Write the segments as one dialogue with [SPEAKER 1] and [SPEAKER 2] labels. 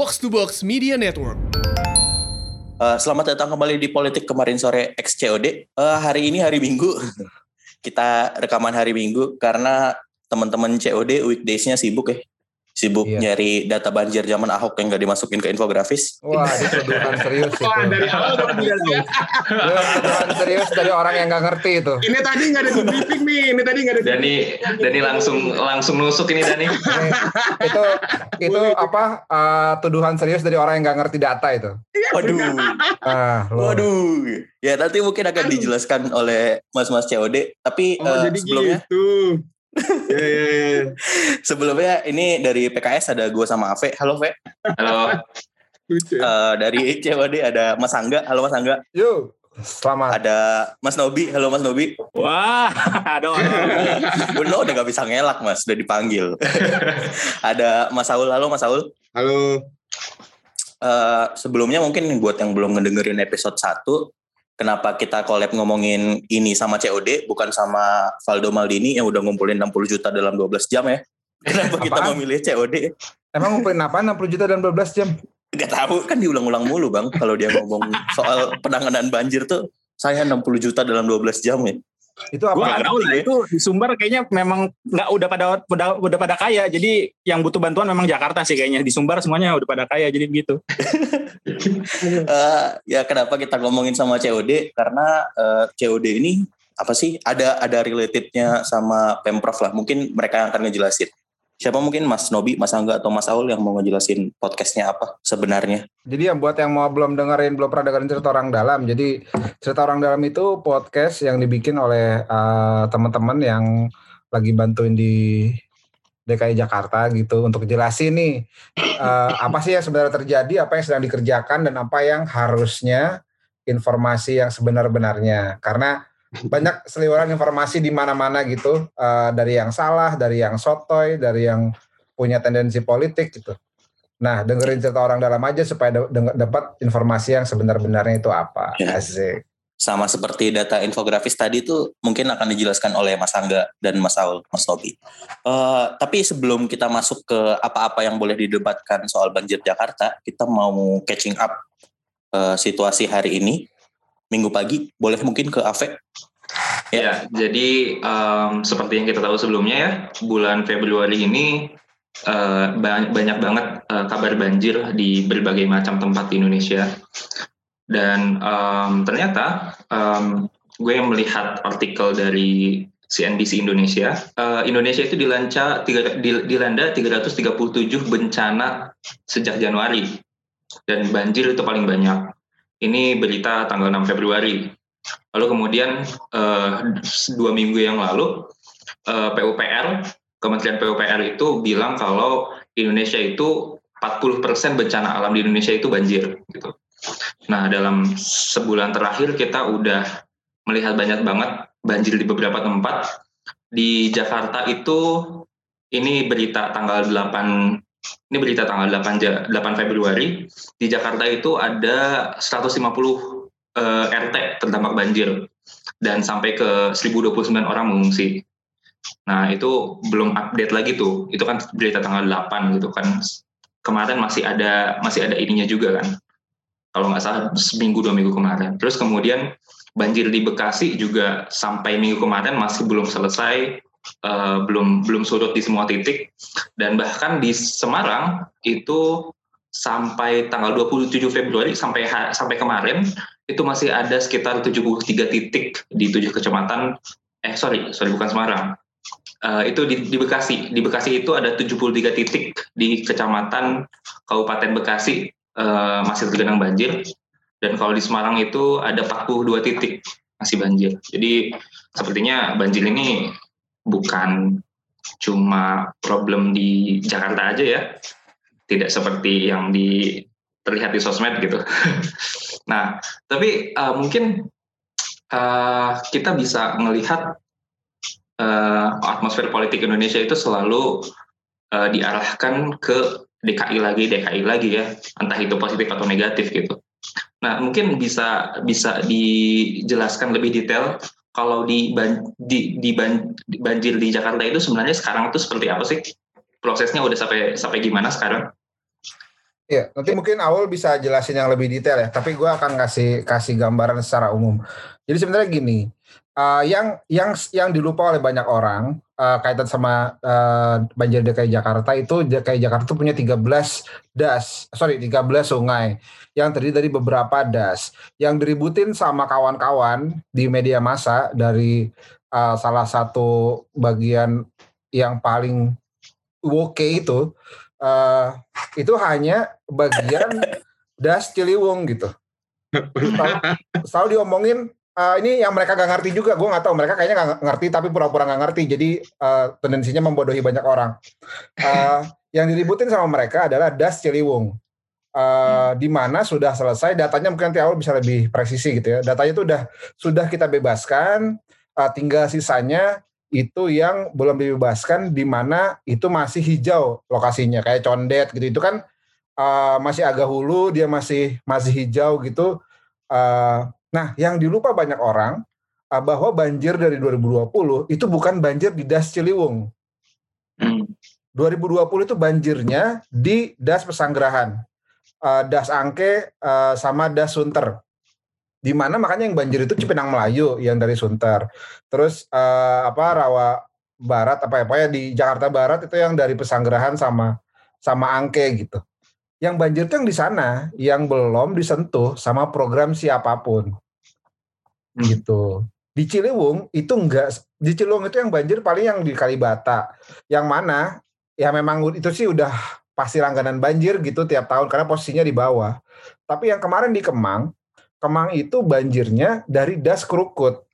[SPEAKER 1] Box to Box Media Network.
[SPEAKER 2] Uh, selamat datang kembali di Politik kemarin sore XCOD. Uh, hari ini hari Minggu. Kita rekaman hari Minggu karena teman-teman COD weekdays-nya sibuk ya sibuk iya. nyari data banjir zaman Ahok yang gak dimasukin ke infografis.
[SPEAKER 3] Wah, itu tuduhan serius itu. Wah, dari awal udah tuduhan serius dari orang yang gak ngerti itu.
[SPEAKER 4] Ini tadi gak ada di briefing nih, ini tadi gak ada.
[SPEAKER 5] Dani, Dani langsung langsung nusuk ini Dani.
[SPEAKER 3] itu itu apa uh, tuduhan serius dari orang yang gak ngerti data itu.
[SPEAKER 2] Waduh. Ah, Waduh. Ya nanti mungkin akan dijelaskan oleh mas-mas COD. Tapi oh, uh, sebelumnya. Gitu yeah, yeah, yeah. Sebelumnya ini dari PKS ada gue sama Ave. Halo Ve.
[SPEAKER 5] Halo.
[SPEAKER 2] Uh, dari CWD ada Mas Angga. Halo Mas Angga.
[SPEAKER 3] Yo. Selamat.
[SPEAKER 2] Ada Mas Nobi. Halo Mas Nobi.
[SPEAKER 5] Wah, ada
[SPEAKER 2] orang. Lo udah gak bisa ngelak Mas, udah dipanggil. ada Mas Saul. Halo Mas Saul.
[SPEAKER 4] Halo.
[SPEAKER 2] Uh, sebelumnya mungkin buat yang belum ngedengerin episode 1, kenapa kita collab ngomongin ini sama COD bukan sama Valdo Maldini yang udah ngumpulin 60 juta dalam 12 jam ya. Kenapa kita memilih COD?
[SPEAKER 3] Emang ngumpulin apa 60 juta dalam 12 jam?
[SPEAKER 2] Gak tahu kan diulang-ulang mulu bang kalau dia ngomong soal penanganan banjir tuh saya 60 juta dalam 12 jam ya.
[SPEAKER 5] Itu apa? Gak tahu lah itu di Sumber kayaknya memang nggak udah pada udah, udah pada kaya. Jadi yang butuh bantuan memang Jakarta sih kayaknya. Di Sumber semuanya udah pada kaya jadi begitu.
[SPEAKER 2] uh, ya kenapa kita ngomongin sama COD? Karena uh, eh, COD ini apa sih? Ada ada relatednya sama Pemprov lah. Mungkin mereka yang akan ngejelasin. Siapa mungkin Mas Nobi, Mas Angga atau Mas Aul yang mau ngejelasin podcastnya apa sebenarnya?
[SPEAKER 3] Jadi yang buat yang mau belum dengerin, belum pernah dengerin cerita orang dalam. Jadi cerita orang dalam itu podcast yang dibikin oleh uh, teman-teman yang lagi bantuin di DKI Jakarta gitu untuk jelasin nih uh, apa sih yang sebenarnya terjadi, apa yang sedang dikerjakan dan apa yang harusnya informasi yang sebenar-benarnya. Karena banyak seliweran informasi di mana-mana gitu uh, dari yang salah, dari yang sotoy, dari yang punya tendensi politik gitu. Nah, dengerin cerita orang dalam aja supaya dapat informasi yang sebenar-benarnya itu apa. Ya. Asik.
[SPEAKER 2] Sama seperti data infografis tadi itu mungkin akan dijelaskan oleh Mas Angga dan Mas Saul, Mas Tobi. Uh, tapi sebelum kita masuk ke apa-apa yang boleh didebatkan soal banjir Jakarta, kita mau catching up uh, situasi hari ini minggu pagi. Boleh mungkin ke Ave?
[SPEAKER 5] Ya, ya jadi um, seperti yang kita tahu sebelumnya ya, bulan Februari ini uh, banyak banget uh, kabar banjir di berbagai macam tempat di Indonesia. Dan um, ternyata um, gue yang melihat artikel dari CNBC Indonesia, uh, Indonesia itu dilanca tiga, dilanda 337 bencana sejak Januari dan banjir itu paling banyak. Ini berita tanggal 6 Februari. Lalu kemudian uh, dua minggu yang lalu uh, eh, PUPR, Kementerian PUPR itu bilang kalau Indonesia itu 40% bencana alam di Indonesia itu banjir. Gitu. Nah dalam sebulan terakhir kita udah melihat banyak banget banjir di beberapa tempat. Di Jakarta itu ini berita tanggal 8 ini berita tanggal 8, 8 Februari. Di Jakarta itu ada 150 uh, RT terdampak banjir dan sampai ke 1029 orang mengungsi. Nah, itu belum update lagi tuh. Itu kan berita tanggal 8 gitu kan. Kemarin masih ada masih ada ininya juga kan. Kalau nggak salah seminggu dua minggu kemarin. Terus kemudian banjir di Bekasi juga sampai minggu kemarin masih belum selesai uh, belum belum surut di semua titik. Dan bahkan di Semarang itu sampai tanggal 27 Februari sampai sampai kemarin itu masih ada sekitar 73 titik di tujuh kecamatan. Eh sorry sorry bukan Semarang. Uh, itu di, di Bekasi. Di Bekasi itu ada 73 titik di kecamatan Kabupaten Bekasi uh, masih tergenang banjir. Dan kalau di Semarang itu ada 42 titik masih banjir. Jadi sepertinya banjir ini bukan cuma problem di Jakarta aja ya, tidak seperti yang di terlihat di sosmed gitu. nah, tapi uh, mungkin uh, kita bisa melihat uh, atmosfer politik Indonesia itu selalu uh, diarahkan ke DKI lagi, DKI lagi ya, entah itu positif atau negatif gitu. Nah, mungkin bisa bisa dijelaskan lebih detail kalau di, ban, di, di, ban, di banjir di Jakarta itu sebenarnya sekarang itu seperti apa sih? Prosesnya udah sampai sampai gimana sekarang?
[SPEAKER 3] Iya, nanti mungkin Awal bisa jelasin yang lebih detail ya. Tapi gue akan kasih kasih gambaran secara umum. Jadi sebenarnya gini, uh, yang yang yang dilupa oleh banyak orang uh, kaitan sama uh, banjir DKI Jakarta itu DKI Jakarta itu punya 13 das, sorry 13 sungai yang terdiri dari beberapa das yang diributin sama kawan-kawan di media massa dari uh, salah satu bagian yang paling oke itu uh, itu hanya bagian das Ciliwung gitu. Selalu, selalu diomongin uh, ini yang mereka gak ngerti juga, gue nggak tahu. Mereka kayaknya gak ngerti tapi pura-pura gak ngerti, jadi uh, tendensinya membodohi banyak orang. Uh, yang diributin sama mereka adalah das Ciliwung, uh, di mana sudah selesai datanya mungkin nanti awal bisa lebih presisi gitu ya. Datanya itu udah sudah kita bebaskan, uh, tinggal sisanya itu yang belum dibebaskan di mana itu masih hijau lokasinya. Kayak condet gitu. Itu kan uh, masih agak hulu dia masih masih hijau gitu. Uh, nah yang dilupa banyak orang uh, bahwa banjir dari 2020 itu bukan banjir di Das Ciliwung 2020 itu banjirnya di Das Pesanggerahan uh, Das Angke uh, sama Das Sunter di mana makanya yang banjir itu Cipinang Melayu yang dari Sunter. Terus apa Rawa Barat apa apa ya di Jakarta Barat itu yang dari Pesanggerahan sama sama Angke gitu. Yang banjir itu yang di sana yang belum disentuh sama program siapa pun. Hmm. Gitu. Di Ciliwung itu enggak di Ciliwung itu yang banjir paling yang di Kalibata. Yang mana ya memang itu sih udah pasti langganan banjir gitu tiap tahun karena posisinya di bawah. Tapi yang kemarin di Kemang Kemang itu banjirnya dari Das Krukut.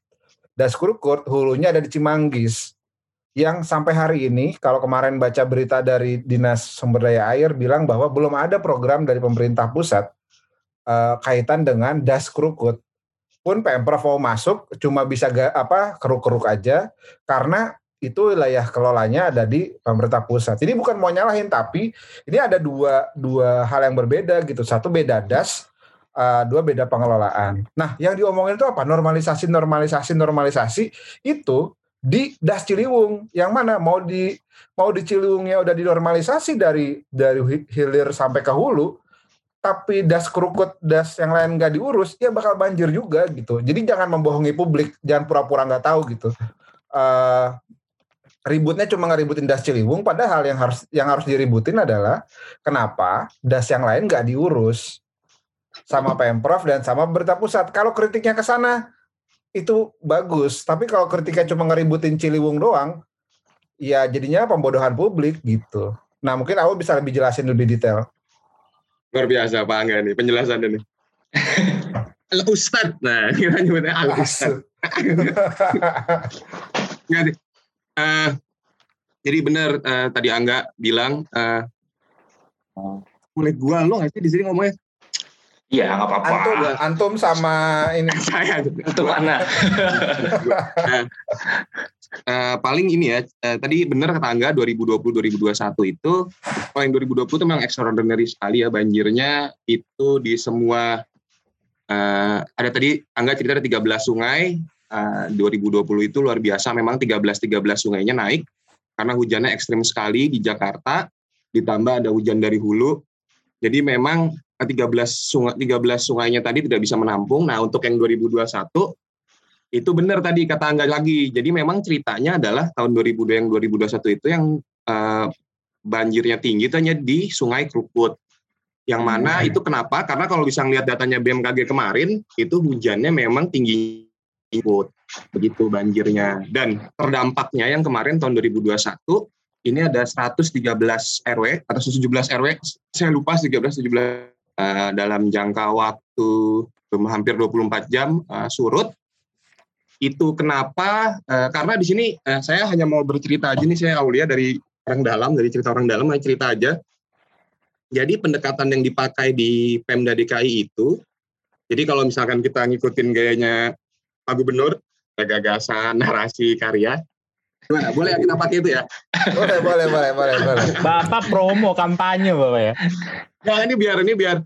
[SPEAKER 3] Das Krukut hulunya ada di Cimanggis. Yang sampai hari ini kalau kemarin baca berita dari Dinas Sumber Daya Air bilang bahwa belum ada program dari pemerintah pusat uh, kaitan dengan Das Krukut. Pun Pemprov mau masuk cuma bisa ga, apa keruk-keruk aja karena itu wilayah kelolanya ada di pemerintah pusat. Jadi bukan mau nyalahin tapi ini ada dua dua hal yang berbeda gitu. Satu beda das, uh, dua beda pengelolaan. Nah, yang diomongin itu apa? Normalisasi, normalisasi, normalisasi itu di Das Ciliwung. Yang mana mau di mau di Ciliwungnya udah dinormalisasi dari dari hilir sampai ke hulu, tapi das kerukut, das yang lain nggak diurus, ya bakal banjir juga gitu. Jadi jangan membohongi publik, jangan pura-pura nggak tahu gitu. Uh, ributnya cuma ngeributin das Ciliwung, padahal yang harus yang harus diributin adalah kenapa das yang lain nggak diurus sama Pemprov dan sama pemerintah pusat. Kalau kritiknya ke sana itu bagus, tapi kalau kritiknya cuma ngeributin Ciliwung doang, ya jadinya pembodohan publik gitu. Nah mungkin aku bisa lebih jelasin lebih detail.
[SPEAKER 4] Luar biasa Pak Angga nih penjelasan ini. Al Ustad, nah kita nyebutnya Al Ustad. uh, jadi benar uh, tadi Angga bilang uh, boleh gua lo nggak sih di sini ngomongnya
[SPEAKER 5] Iya, nggak apa-apa.
[SPEAKER 3] Antum, antum sama ini.
[SPEAKER 4] Saya.
[SPEAKER 5] Antum mana?
[SPEAKER 4] nah, uh, paling ini ya, uh, tadi benar kata Angga 2020-2021 itu, kalau yang 2020 itu memang extraordinary sekali ya banjirnya itu di semua, uh, ada tadi Angga cerita ada 13 sungai, uh, 2020 itu luar biasa, memang 13-13 sungainya naik, karena hujannya ekstrim sekali di Jakarta, ditambah ada hujan dari hulu, jadi memang 13 sungai 13 sungainya tadi tidak bisa menampung. Nah, untuk yang 2021 itu benar tadi kata Angga lagi. Jadi memang ceritanya adalah tahun 2002 yang 2021 itu yang uh, banjirnya tinggi itu hanya di Sungai Krukut. Yang mana hmm. itu kenapa? Karena kalau bisa lihat datanya BMKG kemarin, itu hujannya memang tinggi ikut begitu banjirnya. Dan terdampaknya yang kemarin tahun 2021 ini ada 113 RW atau 17 RW, saya lupa 13 17 uh, dalam jangka waktu hampir 24 jam uh, surut. Itu kenapa? Uh, karena di sini uh, saya hanya mau bercerita aja nih saya Aulia dari orang dalam, dari cerita orang dalam, hanya cerita aja. Jadi pendekatan yang dipakai di Pemda DKI itu, jadi kalau misalkan kita ngikutin gayanya Pak Gubernur, gagasan, narasi, karya, Gimana? Boleh ya kita pakai itu ya?
[SPEAKER 3] boleh, boleh, boleh, boleh, boleh.
[SPEAKER 1] Bapak promo kampanye Bapak ya.
[SPEAKER 4] Nah, ini biar ini biar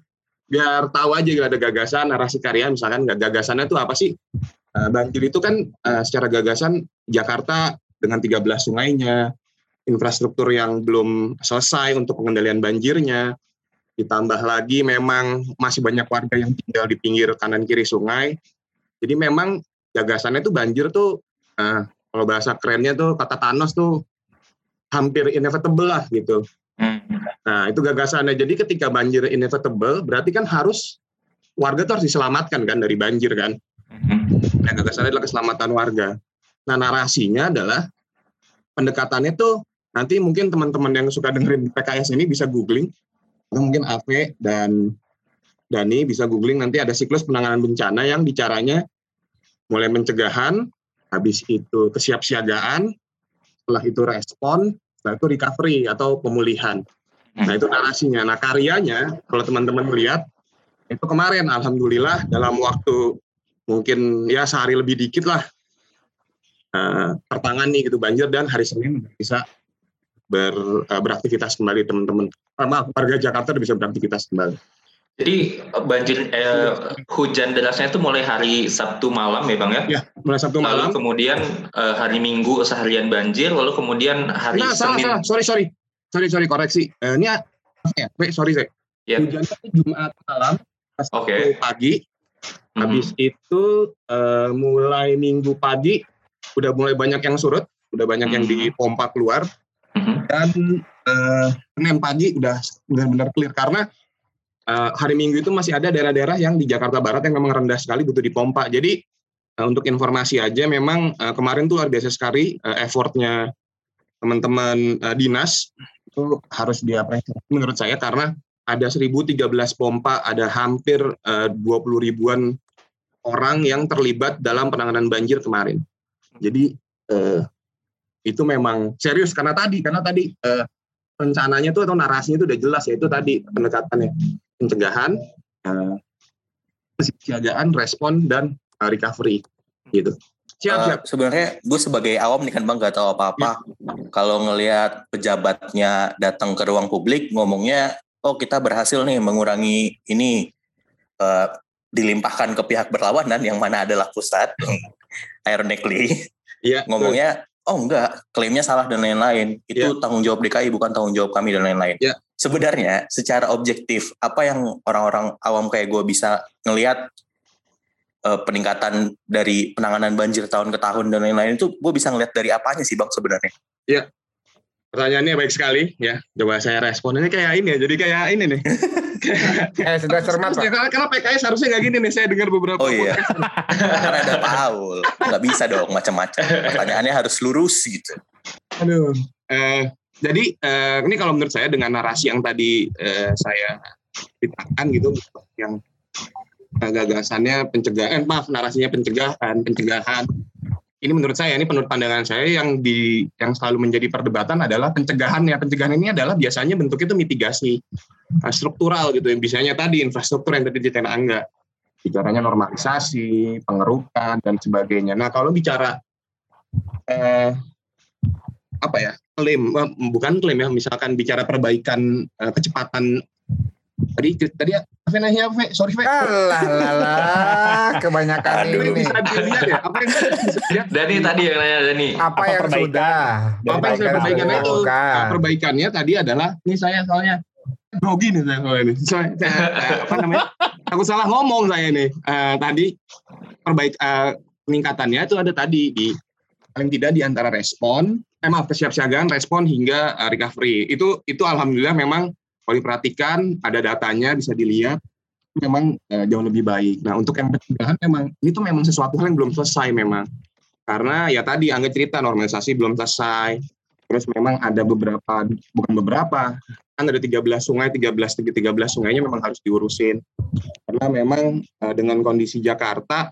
[SPEAKER 4] biar tahu aja gitu ada gagasan narasi karya misalkan gagasannya itu apa sih? Uh, banjir itu kan uh, secara gagasan Jakarta dengan 13 sungainya, infrastruktur yang belum selesai untuk pengendalian banjirnya, ditambah lagi memang masih banyak warga yang tinggal di pinggir kanan kiri sungai. Jadi memang gagasannya tuh banjir tuh uh, kalau bahasa kerennya tuh kata Thanos tuh hampir inevitable lah gitu.
[SPEAKER 5] Hmm.
[SPEAKER 4] Nah, itu gagasannya. Jadi ketika banjir inevitable, berarti kan harus warga tuh harus diselamatkan kan dari banjir kan.
[SPEAKER 5] Hmm.
[SPEAKER 4] Nah, gagasannya adalah keselamatan warga. Nah, narasinya adalah pendekatannya tuh nanti mungkin teman-teman yang suka dengerin PKS ini bisa googling atau mungkin Ave dan Dani bisa googling nanti ada siklus penanganan bencana yang bicaranya mulai pencegahan, habis itu kesiapsiagaan, setelah itu respon, setelah itu recovery atau pemulihan. Nah itu narasinya. Nah karyanya kalau teman-teman melihat itu kemarin alhamdulillah dalam waktu mungkin ya sehari lebih dikit lah uh, tertangani gitu banjir dan hari Senin bisa ber, uh, beraktivitas kembali teman-teman. Uh, maaf warga Jakarta bisa beraktivitas kembali.
[SPEAKER 5] Jadi banjir eh, hujan derasnya itu mulai hari Sabtu malam ya bang ya?
[SPEAKER 4] Ya mulai Sabtu malam.
[SPEAKER 5] Lalu kemudian eh, hari Minggu seharian banjir, lalu kemudian hari
[SPEAKER 4] nah, Senin. Salah, salah. Sorry sorry sorry sorry koreksi. Eh, ini ya, wait, sorry saya.
[SPEAKER 5] Yeah.
[SPEAKER 4] Hujan itu Jumat malam, Sabtu
[SPEAKER 5] okay.
[SPEAKER 4] pagi. Habis mm -hmm. itu uh, mulai Minggu pagi udah mulai banyak yang surut, udah banyak mm -hmm. yang dipompa keluar. Mm -hmm. Dan uh, Senin pagi udah benar-benar clear karena uh, hari Minggu itu masih ada daerah-daerah yang di Jakarta Barat yang memang rendah sekali butuh dipompa. Jadi uh, untuk informasi aja memang uh, kemarin tuh luar biasa sekali uh, effortnya teman-teman uh, dinas itu harus diapresiasi menurut saya karena ada 1013 pompa, ada hampir uh, 20 ribuan orang yang terlibat dalam penanganan banjir kemarin. Jadi uh, itu memang serius karena tadi karena tadi uh, rencananya tuh atau narasinya itu udah jelas ya itu tadi pendekatannya pencegahan, uh, kesiapsiagaan, respon dan uh, recovery gitu.
[SPEAKER 2] Siap, uh, siap. Sebenarnya gue sebagai awam nih kan bang gak tahu apa-apa. Ya. Kalau ngelihat pejabatnya datang ke ruang publik ngomongnya, oh kita berhasil nih mengurangi ini uh, dilimpahkan ke pihak berlawanan yang mana adalah pusat. Ironically, ya, ngomongnya oh enggak, klaimnya salah dan lain-lain. Itu ya. tanggung jawab DKI bukan tanggung jawab kami dan lain-lain. Ya. Sebenarnya secara objektif apa yang orang-orang awam kayak gue bisa ngelihat uh, peningkatan dari penanganan banjir tahun ke tahun dan lain-lain itu gue bisa ngelihat dari apanya sih bang sebenarnya?
[SPEAKER 4] Ya, pertanyaannya baik sekali ya. Coba saya respon ini kayak ini ya. Jadi kayak ini nih.
[SPEAKER 3] eh sudah cermat
[SPEAKER 4] ya, karena, karena PKS harusnya nggak gini nih. Saya dengar beberapa.
[SPEAKER 2] Oh iya. karena ada Paul. Nggak bisa dong macam-macam. Pertanyaannya harus lurus gitu.
[SPEAKER 4] Aduh. Eh, jadi eh, ini kalau menurut saya dengan narasi yang tadi eh, saya ceritakan gitu, yang eh, gagasannya pencegahan, maaf narasinya pencegahan, pencegahan. Ini menurut saya, ini menurut pandangan saya yang di yang selalu menjadi perdebatan adalah pencegahan ya. Pencegahan ini adalah biasanya bentuknya itu mitigasi uh, struktural gitu. Yang biasanya tadi infrastruktur yang tadi diceritain Angga. Bicaranya normalisasi, pengerukan dan sebagainya. Nah kalau bicara eh, apa ya klaim eh, bukan klaim ya misalkan bicara perbaikan uh, kecepatan. Tadi tadi apa nanya apa sorry Fe.
[SPEAKER 3] Lah lah lah kebanyakan Aduh, ini. bisa dilihat ya apa yang
[SPEAKER 5] bisa Dani tadi yang nanya Dani.
[SPEAKER 3] Apa, apa yang perbaikan? sudah?
[SPEAKER 4] Apa yang saya perbaikan itu nah, perbaikannya tadi adalah ini saya soalnya grogi nih saya soalnya ini. Saya, apa namanya? Aku salah ngomong saya nih. Uh, tadi perbaik uh, peningkatannya itu ada tadi di paling tidak di antara respon eh maaf kesiapsiagaan, respon hingga uh, recovery. Itu itu alhamdulillah memang kalau diperhatikan ada datanya bisa dilihat memang uh, jauh lebih baik. Nah untuk yang pencegahan memang ini tuh memang sesuatu hal yang belum selesai memang karena ya tadi angga cerita normalisasi belum selesai. Terus memang ada beberapa bukan beberapa kan ada 13 sungai 13 13 sungainya memang harus diurusin karena memang uh, dengan kondisi Jakarta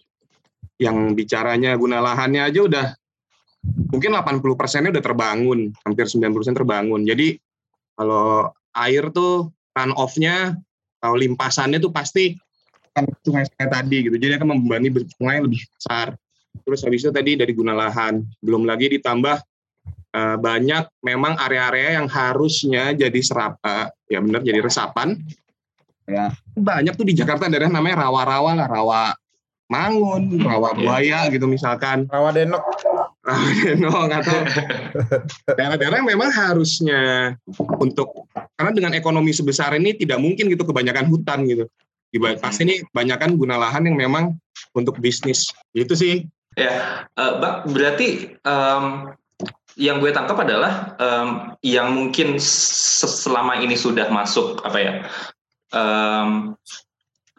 [SPEAKER 4] yang bicaranya guna lahannya aja udah mungkin 80 persennya udah terbangun, hampir 90 persen terbangun. Jadi kalau air tuh run off-nya atau limpasannya tuh pasti kan sungai-sungai tadi gitu. Jadi akan membebani sungai lebih besar. Terus habis itu tadi dari guna lahan, belum lagi ditambah uh, banyak memang area-area yang harusnya jadi serap, uh, ya benar jadi resapan. Ya banyak tuh di Jakarta daerah namanya rawa-rawa lah, rawa Mangun, rawa buaya gitu misalkan.
[SPEAKER 3] Rawa Denok
[SPEAKER 4] Rawadenong atau daerah-daerah yang memang harusnya untuk karena dengan ekonomi sebesar ini tidak mungkin gitu kebanyakan hutan gitu. Di pasti ini kebanyakan guna lahan yang memang untuk bisnis. Itu sih.
[SPEAKER 5] Ya, uh, Bang, berarti um, yang gue tangkap adalah um, yang mungkin selama ini sudah masuk apa ya um,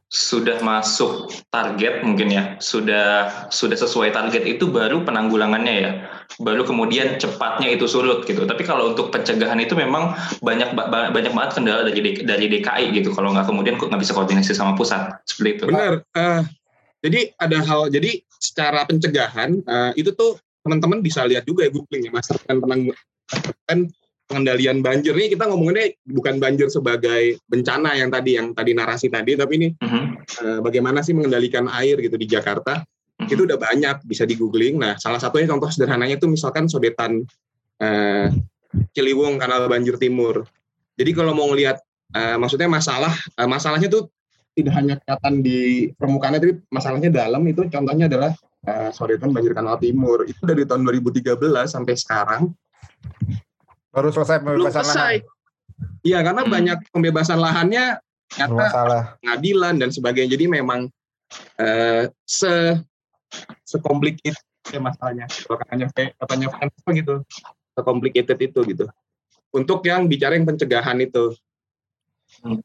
[SPEAKER 5] sudah masuk target mungkin ya sudah sudah sesuai target itu baru penanggulangannya ya. Baru kemudian cepatnya itu surut gitu. Tapi kalau untuk pencegahan itu memang banyak banyak banget kendala dari dari DKI gitu. Kalau nggak kemudian nggak bisa koordinasi sama pusat. Seperti itu.
[SPEAKER 4] Benar. Uh, jadi ada hal jadi secara pencegahan uh, itu tuh teman-teman bisa lihat juga ya googling ya master plan penanggulangan pengendalian banjir. Ini kita ngomonginnya bukan banjir sebagai bencana yang tadi yang tadi narasi tadi tapi ini uh-huh. uh, bagaimana sih mengendalikan air gitu di Jakarta. Uh-huh. itu udah banyak bisa di googling nah salah satunya contoh sederhananya itu misalkan sodetan uh, Ciliwung kanal banjir timur. Jadi kalau mau ngelihat uh, maksudnya masalah uh, masalahnya tuh tidak hanya kelihatan di permukaannya tapi masalahnya dalam itu contohnya adalah uh, sodetan banjir kanal timur. Itu dari tahun 2013 sampai sekarang
[SPEAKER 3] Baru selesai pembebasan Belum selesai.
[SPEAKER 4] lahan. Iya, karena hmm. banyak pembebasan lahannya ternyata pengadilan dan sebagainya. Jadi memang uh, se sekomplikated ya masalahnya. Katanya katanya apa gitu. Sekomplikated itu gitu. Untuk yang bicara yang pencegahan itu.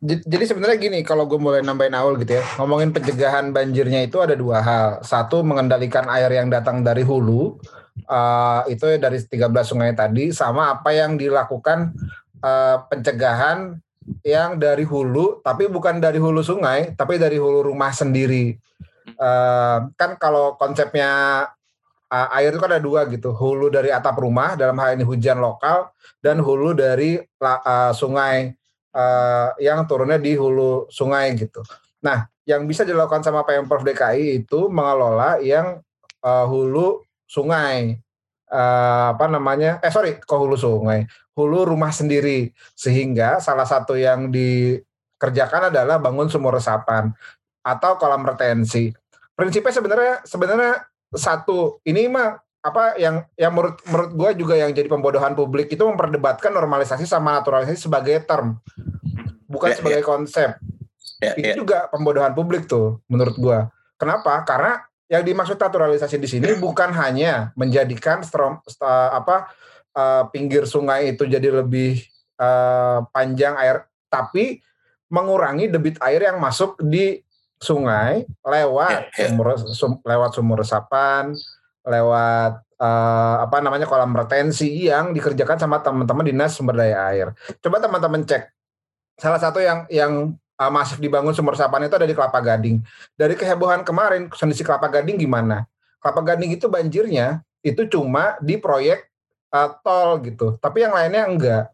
[SPEAKER 3] Jadi sebenarnya gini, kalau gue mulai nambahin awal gitu ya, ngomongin pencegahan banjirnya itu ada dua hal. Satu mengendalikan air yang datang dari hulu, uh, itu dari 13 sungai tadi sama apa yang dilakukan uh, pencegahan yang dari hulu tapi bukan dari hulu sungai tapi dari hulu rumah sendiri. Uh, kan kalau konsepnya uh, air itu kan ada dua gitu hulu dari atap rumah dalam hal ini hujan lokal dan hulu dari uh, sungai uh, yang turunnya di hulu sungai gitu. Nah yang bisa dilakukan sama pemprov DKI itu mengelola yang uh, hulu sungai uh, apa namanya eh sorry ke hulu sungai hulu rumah sendiri. Sehingga salah satu yang dikerjakan adalah bangun sumur resapan atau kolam retensi. Prinsipnya sebenarnya sebenarnya satu ini mah apa yang yang menurut menurut gue juga yang jadi pembodohan publik itu memperdebatkan normalisasi sama naturalisasi sebagai term bukan yeah, sebagai yeah. konsep. Yeah, itu yeah. juga pembodohan publik tuh menurut gue kenapa? Karena yang dimaksud naturalisasi di sini bukan hanya menjadikan strom, st, apa uh, pinggir sungai itu jadi lebih uh, panjang air, tapi mengurangi debit air yang masuk di sungai lewat yeah, yeah. sumur sum, lewat sumur resapan, lewat uh, apa namanya kolam retensi yang dikerjakan sama teman-teman dinas sumber daya air. Coba teman-teman cek salah satu yang yang uh, masif dibangun sumur resapan itu ada di Kelapa Gading. Dari kehebohan kemarin, kondisi Kelapa Gading gimana? Kelapa Gading itu banjirnya itu cuma di proyek uh, tol gitu, tapi yang lainnya enggak.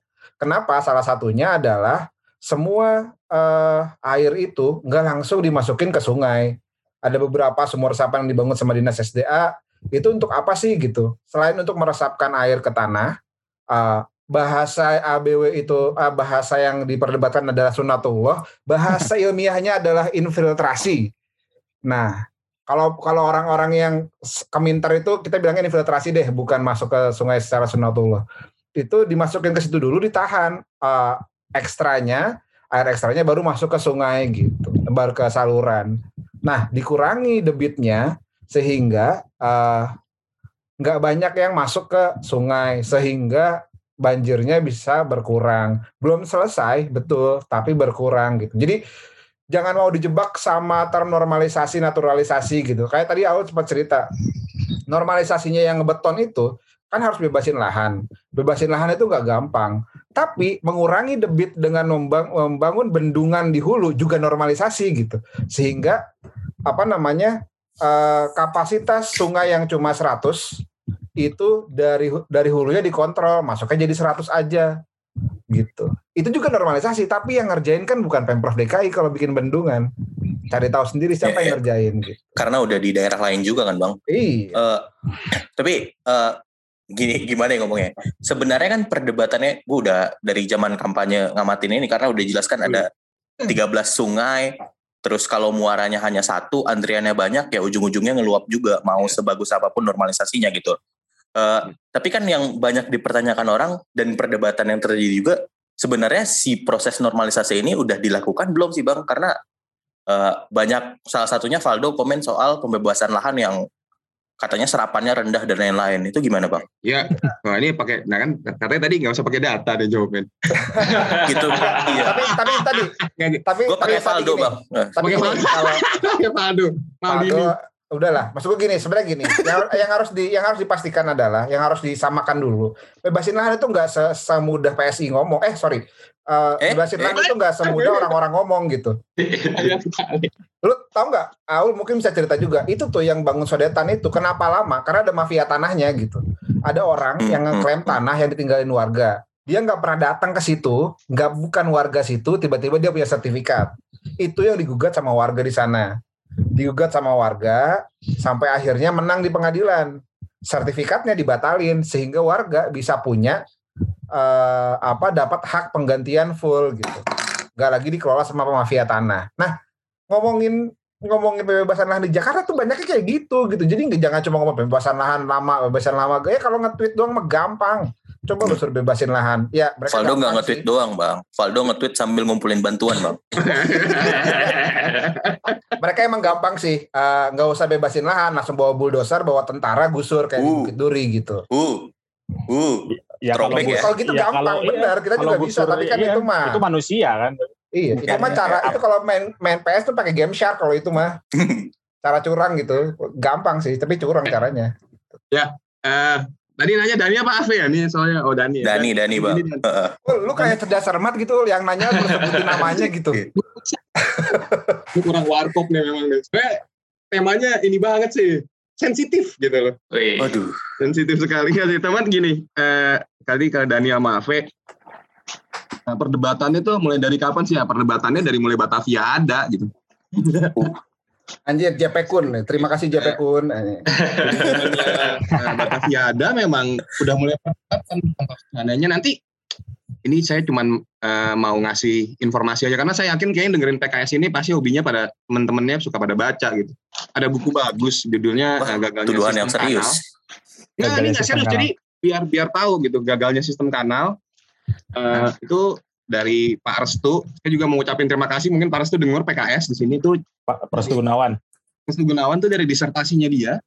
[SPEAKER 3] Kenapa? Salah satunya adalah semua uh, air itu enggak langsung dimasukin ke sungai. Ada beberapa sumur resapan yang dibangun sama dinas SDA itu untuk apa sih gitu? Selain untuk meresapkan air ke tanah, uh, bahasa ABW itu bahasa yang diperdebatkan adalah sunatullah, bahasa ilmiahnya adalah infiltrasi. Nah, kalau kalau orang-orang yang keminter itu kita bilangnya infiltrasi deh, bukan masuk ke sungai secara sunatullah. Itu dimasukin ke situ dulu ditahan uh, ekstranya, air ekstranya baru masuk ke sungai gitu, baru ke saluran. Nah, dikurangi debitnya sehingga uh, nggak banyak yang masuk ke sungai sehingga banjirnya bisa berkurang. Belum selesai, betul, tapi berkurang gitu. Jadi jangan mau dijebak sama term normalisasi, naturalisasi gitu. Kayak tadi aku sempat cerita, normalisasinya yang beton itu kan harus bebasin lahan. Bebasin lahan itu nggak gampang. Tapi mengurangi debit dengan membangun bendungan di hulu juga normalisasi gitu. Sehingga apa namanya eh, kapasitas sungai yang cuma 100 itu dari dari hulunya dikontrol, masuknya jadi 100 aja gitu. Itu juga normalisasi, tapi yang ngerjain kan bukan Pemprov DKI kalau bikin bendungan. Cari tahu sendiri siapa ya, yang ngerjain gitu.
[SPEAKER 2] Karena udah di daerah lain juga kan, Bang.
[SPEAKER 3] Iya. Uh,
[SPEAKER 2] tapi uh, gini gimana ya ngomongnya? Sebenarnya kan perdebatannya gue udah dari zaman kampanye ngamatin ini karena udah jelaskan ada 13 sungai, Terus kalau muaranya hanya satu, antriannya banyak, ya ujung-ujungnya ngeluap juga. Mau sebagus apa pun normalisasinya gitu. Eh, tapi kan yang banyak dipertanyakan orang dan perdebatan yang terjadi juga sebenarnya si proses normalisasi ini udah dilakukan belum sih bang? Karena eh, banyak salah satunya Valdo komen soal pembebasan lahan yang katanya serapannya rendah dan lain-lain. Itu gimana bang?
[SPEAKER 4] Ya, nah ini pakai, nah kan katanya tadi nggak usah pakai data deh jawabin.
[SPEAKER 2] gitu. iya.
[SPEAKER 3] Tapi tapi tadi tapi
[SPEAKER 2] Gue pakai Valdo bang. Eh,
[SPEAKER 3] Tapi
[SPEAKER 4] Pakai Valdo.
[SPEAKER 3] Valdo udahlah maksud gue gini sebenarnya gini yang, yang harus di yang harus dipastikan adalah yang harus disamakan dulu. Bebasin lahan itu nggak se- semudah PSI ngomong eh sorry Eh,
[SPEAKER 2] Eh?
[SPEAKER 3] bebasin lahan
[SPEAKER 4] Eh?
[SPEAKER 3] itu nggak semudah orang-orang ngomong gitu. Lu tau nggak Aul mungkin bisa cerita juga itu tuh yang bangun sodetan itu kenapa lama? Karena ada mafia tanahnya gitu. Ada orang yang ngeklaim tanah yang ditinggalin warga. Dia nggak pernah datang ke situ nggak bukan warga situ tiba-tiba dia punya sertifikat. Itu yang digugat sama warga di sana digugat sama warga sampai akhirnya menang di pengadilan. Sertifikatnya dibatalin sehingga warga bisa punya eh, apa dapat hak penggantian full gitu. Nggak lagi dikelola sama mafia tanah. Nah ngomongin ngomongin pembebasan lahan di Jakarta tuh banyaknya kayak gitu gitu. Jadi jangan cuma ngomong pembebasan lahan lama pembebasan lama. Ya kalau nge-tweet doang mah gampang coba lu suruh bebasin lahan ya mereka
[SPEAKER 2] Valdo nggak nge-tweet doang bang. Valdo nge-tweet sambil ngumpulin bantuan bang.
[SPEAKER 3] mereka emang gampang sih Eh, nggak usah bebasin lahan langsung bawa bulldozer bawa tentara gusur kayak di
[SPEAKER 2] Uh.
[SPEAKER 3] Bukit Duri gitu
[SPEAKER 2] Uh, uh.
[SPEAKER 1] Ya kalau
[SPEAKER 2] Throwback ya?
[SPEAKER 3] kalau gitu
[SPEAKER 1] ya,
[SPEAKER 3] gampang
[SPEAKER 1] kalau- iya,
[SPEAKER 3] benar kita
[SPEAKER 1] kalau
[SPEAKER 3] juga bisa tapi kan
[SPEAKER 1] iya,
[SPEAKER 3] itu mah
[SPEAKER 1] itu manusia kan.
[SPEAKER 3] iya itu mah cara itu kalau main main PS tuh pakai game shark kalau itu mah cara curang gitu gampang sih tapi curang caranya
[SPEAKER 4] Eh, tadi nanya Dani apa Ave ya? Nih soalnya, oh Dani. ya.
[SPEAKER 2] Dani, Dani bang.
[SPEAKER 4] Ini Dan-
[SPEAKER 2] Heeh.
[SPEAKER 3] Oh, lu kayak cerdas cermat gitu yang nanya lu sebutin namanya gitu
[SPEAKER 4] Ini kurang warkop nih memang. nih. Sebenarnya temanya ini banget sih. Sensitif gitu loh.
[SPEAKER 5] Wih,
[SPEAKER 2] Waduh.
[SPEAKER 4] sensitif sekali ya sih teman gini eh tadi ke Dani sama Ave nah, perdebatannya tuh mulai dari kapan sih ya perdebatannya dari mulai Batavia ada gitu
[SPEAKER 3] anjir JP Kun terima kasih JP Kun Eh,
[SPEAKER 4] nah, Batavia ada memang udah mulai pertanyaannya nanti ini saya cuman eh, mau ngasih informasi aja karena saya yakin kayaknya dengerin PKS ini pasti hobinya pada temen-temennya suka pada baca gitu ada buku bagus judulnya
[SPEAKER 2] Wah,
[SPEAKER 4] eh, gagalnya
[SPEAKER 2] Tuduhan
[SPEAKER 4] sistem
[SPEAKER 2] yang serius.
[SPEAKER 4] kanal.
[SPEAKER 1] Gagalnya
[SPEAKER 4] ini nggak serius.
[SPEAKER 1] kanal.
[SPEAKER 4] Jadi biar biar tahu gitu gagalnya sistem kanal eh, itu dari Pak Restu. Saya juga mau ngucapin terima kasih. Mungkin Pak Restu dengar PKS di sini tuh
[SPEAKER 1] Pak Prestu Gunawan.
[SPEAKER 4] Restu Gunawan tuh dari disertasinya dia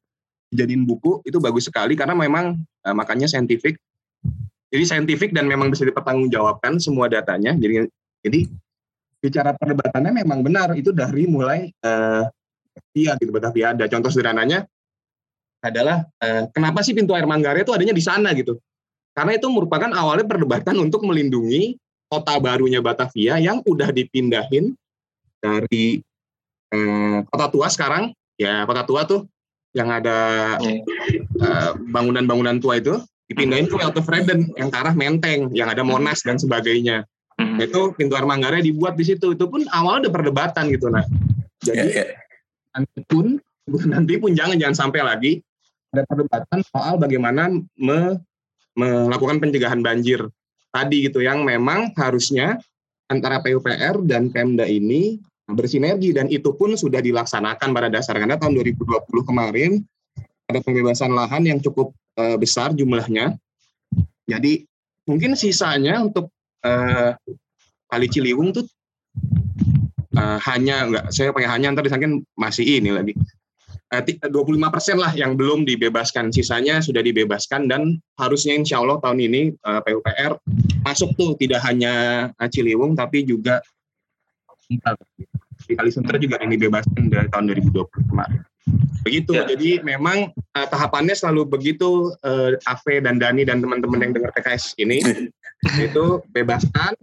[SPEAKER 4] dijadiin buku itu bagus sekali karena memang eh, makanya saintifik. Jadi saintifik dan memang bisa dipertanggungjawabkan semua datanya. Jadi jadi bicara perdebatannya memang benar itu dari mulai eh iya gitu ada contoh sederhananya adalah eh, kenapa sih pintu air Manggarai itu adanya di sana gitu karena itu merupakan awalnya perdebatan untuk melindungi kota barunya Batavia yang udah dipindahin dari eh, kota tua sekarang. Ya kota tua tuh yang ada eh, bangunan-bangunan tua itu dipindahin ke Weltevreden yang ke arah Menteng yang ada Monas dan sebagainya.
[SPEAKER 5] Hmm.
[SPEAKER 4] itu pintu air Manggarai dibuat di situ. Itu pun awalnya udah perdebatan gitu nah jadi
[SPEAKER 2] ya.
[SPEAKER 4] nanti pun nanti pun jangan jangan sampai lagi ada perdebatan soal bagaimana me- melakukan pencegahan banjir tadi gitu yang memang harusnya antara PUPR dan Pemda ini bersinergi dan itu pun sudah dilaksanakan pada dasar karena tahun 2020 kemarin ada pembebasan lahan yang cukup eh, besar jumlahnya. Jadi mungkin sisanya untuk eh, Kali Ciliwung tuh eh, hanya enggak saya pakai hanya ntar disangkin masih ini lagi. Eh, ti- 25 persen lah yang belum dibebaskan, sisanya sudah dibebaskan dan harusnya insya Allah tahun ini eh, PUPR masuk tuh tidak hanya eh, Ciliwung tapi juga di Kali Sunter juga yang dibebaskan dari tahun 2020 kemarin. Begitu,
[SPEAKER 5] Ya.
[SPEAKER 4] jadi memang eh, tahapannya selalu begitu eh, Ave dan Dani dan teman-teman yang dengar PKS ini itu bebaskan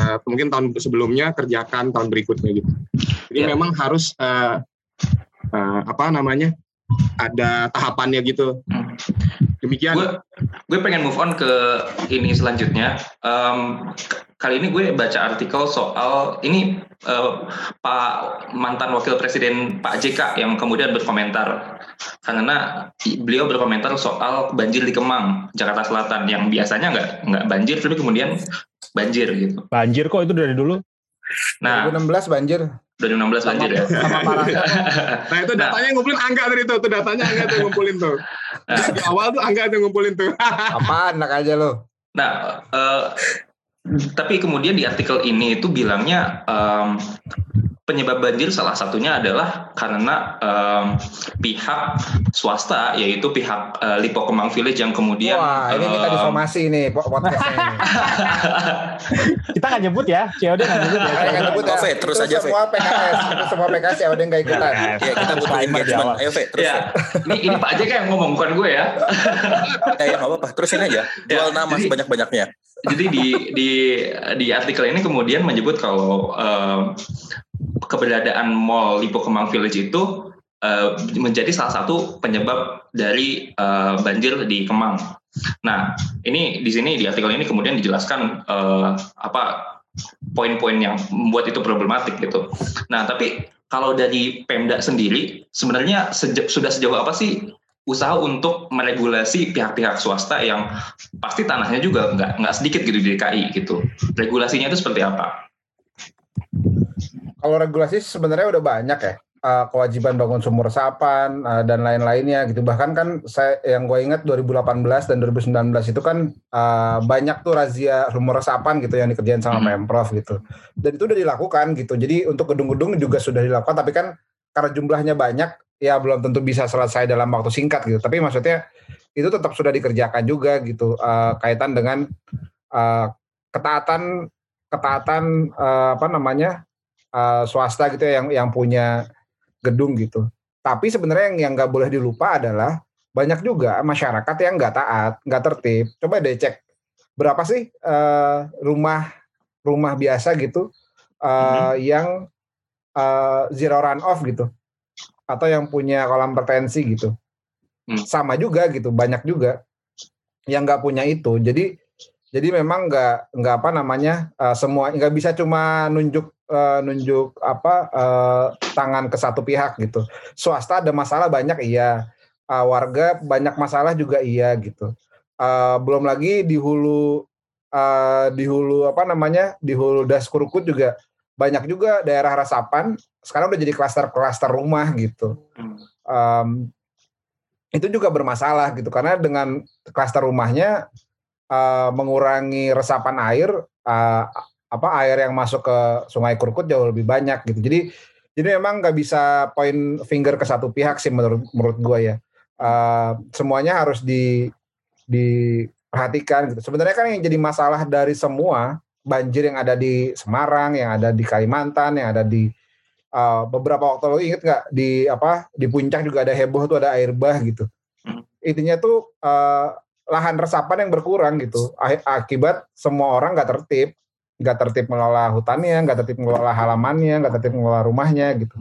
[SPEAKER 4] eh, mungkin tahun sebelumnya kerjakan tahun berikutnya gitu. Jadi
[SPEAKER 5] Ya.
[SPEAKER 4] memang harus eh, eh, apa namanya ada tahapannya gitu.
[SPEAKER 5] Hmm.
[SPEAKER 4] Demikian.
[SPEAKER 5] gue gue pengen move on ke ini selanjutnya. Em, k- kali ini gue baca artikel soal ini eh, Pak mantan Wakil Presiden Pak JK yang kemudian berkomentar karena beliau berkomentar soal banjir di Kemang Jakarta Selatan yang biasanya nggak nggak banjir tapi kemudian banjir gitu.
[SPEAKER 1] Banjir kok itu dari dulu.
[SPEAKER 5] Nah,
[SPEAKER 3] 2016 banjir
[SPEAKER 5] 2016 banjir ya.
[SPEAKER 3] sama parahnya.
[SPEAKER 4] Nah itu datanya yang ngumpulin angga tadi tuh, tuh datanya angga tuh ngumpulin tuh.
[SPEAKER 5] Nah,
[SPEAKER 4] Di awal tuh angga tuh ngumpulin tuh.
[SPEAKER 3] Apaan enak aja lo.
[SPEAKER 5] Nah, eh, tapi kemudian di artikel ini itu bilangnya em, penyebab banjir salah satunya adalah karena em, pihak swasta yaitu pihak eh, Lipo Kemang Village yang kemudian
[SPEAKER 3] Wah, ini kita
[SPEAKER 5] em,
[SPEAKER 3] disomasi nih po- podcastnya ini.
[SPEAKER 1] Kita nggak nyebut ya, COD nggak nyebut ya.
[SPEAKER 3] Nggak nyebut ya.
[SPEAKER 2] Oke, terus aja.
[SPEAKER 3] Semua PKS, semua PKS ya udah nggak ikutan.
[SPEAKER 2] Ya kita butuh engagement. Ayo Fe, terus
[SPEAKER 5] ya, ini ini Pak Jk yang ngomong bukan gue ya.
[SPEAKER 2] Eh, ya nggak apa-apa. Terusin aja. Jual
[SPEAKER 5] Ya,
[SPEAKER 2] nama sebanyak-banyaknya.
[SPEAKER 5] Jadi di di di artikel ini kemudian menyebut kalau em, keberadaan Mall Lipo Kemang Village itu eh, menjadi salah satu penyebab dari eh, banjir di Kemang. Nah, ini di sini di artikel ini kemudian dijelaskan eh, apa poin-poin yang membuat itu problematik gitu. Nah, tapi kalau dari Pemda sendiri sebenarnya seje- sudah sejauh apa sih usaha untuk meregulasi pihak-pihak swasta yang pasti tanahnya juga nggak nggak sedikit gitu di DKI gitu. Regulasinya itu seperti apa?
[SPEAKER 3] Kalau regulasi sebenarnya udah banyak ya. Eh, kewajiban bangun sumur resapan eh, dan lain-lainnya gitu. Bahkan kan saya yang gue ingat 2018 dan 2019 itu kan eh, banyak tuh razia sumur resapan gitu yang dikerjain sama
[SPEAKER 5] Hmm.
[SPEAKER 3] Pemprov gitu. Dan itu udah dilakukan gitu. Jadi untuk gedung-gedung juga sudah dilakukan tapi kan karena jumlahnya banyak ya belum tentu bisa selesai dalam waktu singkat gitu. Tapi maksudnya itu tetap sudah dikerjakan juga gitu eh, kaitan dengan eh, ketaatan ketaatan eh, apa namanya eh, swasta gitu ya yang yang punya gedung gitu. Tapi sebenarnya yang yang nggak boleh dilupa adalah banyak juga masyarakat yang nggak taat, nggak tertib. Coba deh cek berapa sih eh, rumah rumah biasa gitu eh, yang eh, zero run off gitu atau yang punya kolam retensi gitu.
[SPEAKER 5] Hmm.
[SPEAKER 3] Sama juga gitu, banyak juga yang nggak punya itu. Jadi jadi memang nggak nggak apa namanya eh, semua nggak bisa cuma nunjuk eh, nunjuk apa eh, tangan ke satu pihak gitu. Swasta ada masalah banyak iya, Eh, warga banyak masalah juga iya gitu. Eh, belum lagi di hulu eh, di hulu apa namanya di hulu das kurukut juga banyak juga daerah resapan sekarang udah jadi klaster-klaster rumah gitu. Em, itu juga bermasalah gitu karena dengan klaster rumahnya eh, mengurangi resapan air eh, apa air yang masuk ke sungai Kurkut jauh lebih banyak gitu. Jadi jadi memang nggak bisa point finger ke satu pihak sih menurut menurut gue ya. Eh, semuanya harus di diperhatikan gitu. Sebenarnya kan yang jadi masalah dari semua banjir yang ada di Semarang yang ada di Kalimantan yang ada di eh, beberapa waktu lalu inget nggak? Di apa di puncak juga ada heboh tuh ada air bah gitu.
[SPEAKER 5] Hmm.
[SPEAKER 3] intinya tuh eh, lahan resapan yang berkurang gitu akibat semua orang nggak tertib nggak tertib mengelola hutannya nggak tertib mengelola halamannya nggak tertib mengelola rumahnya gitu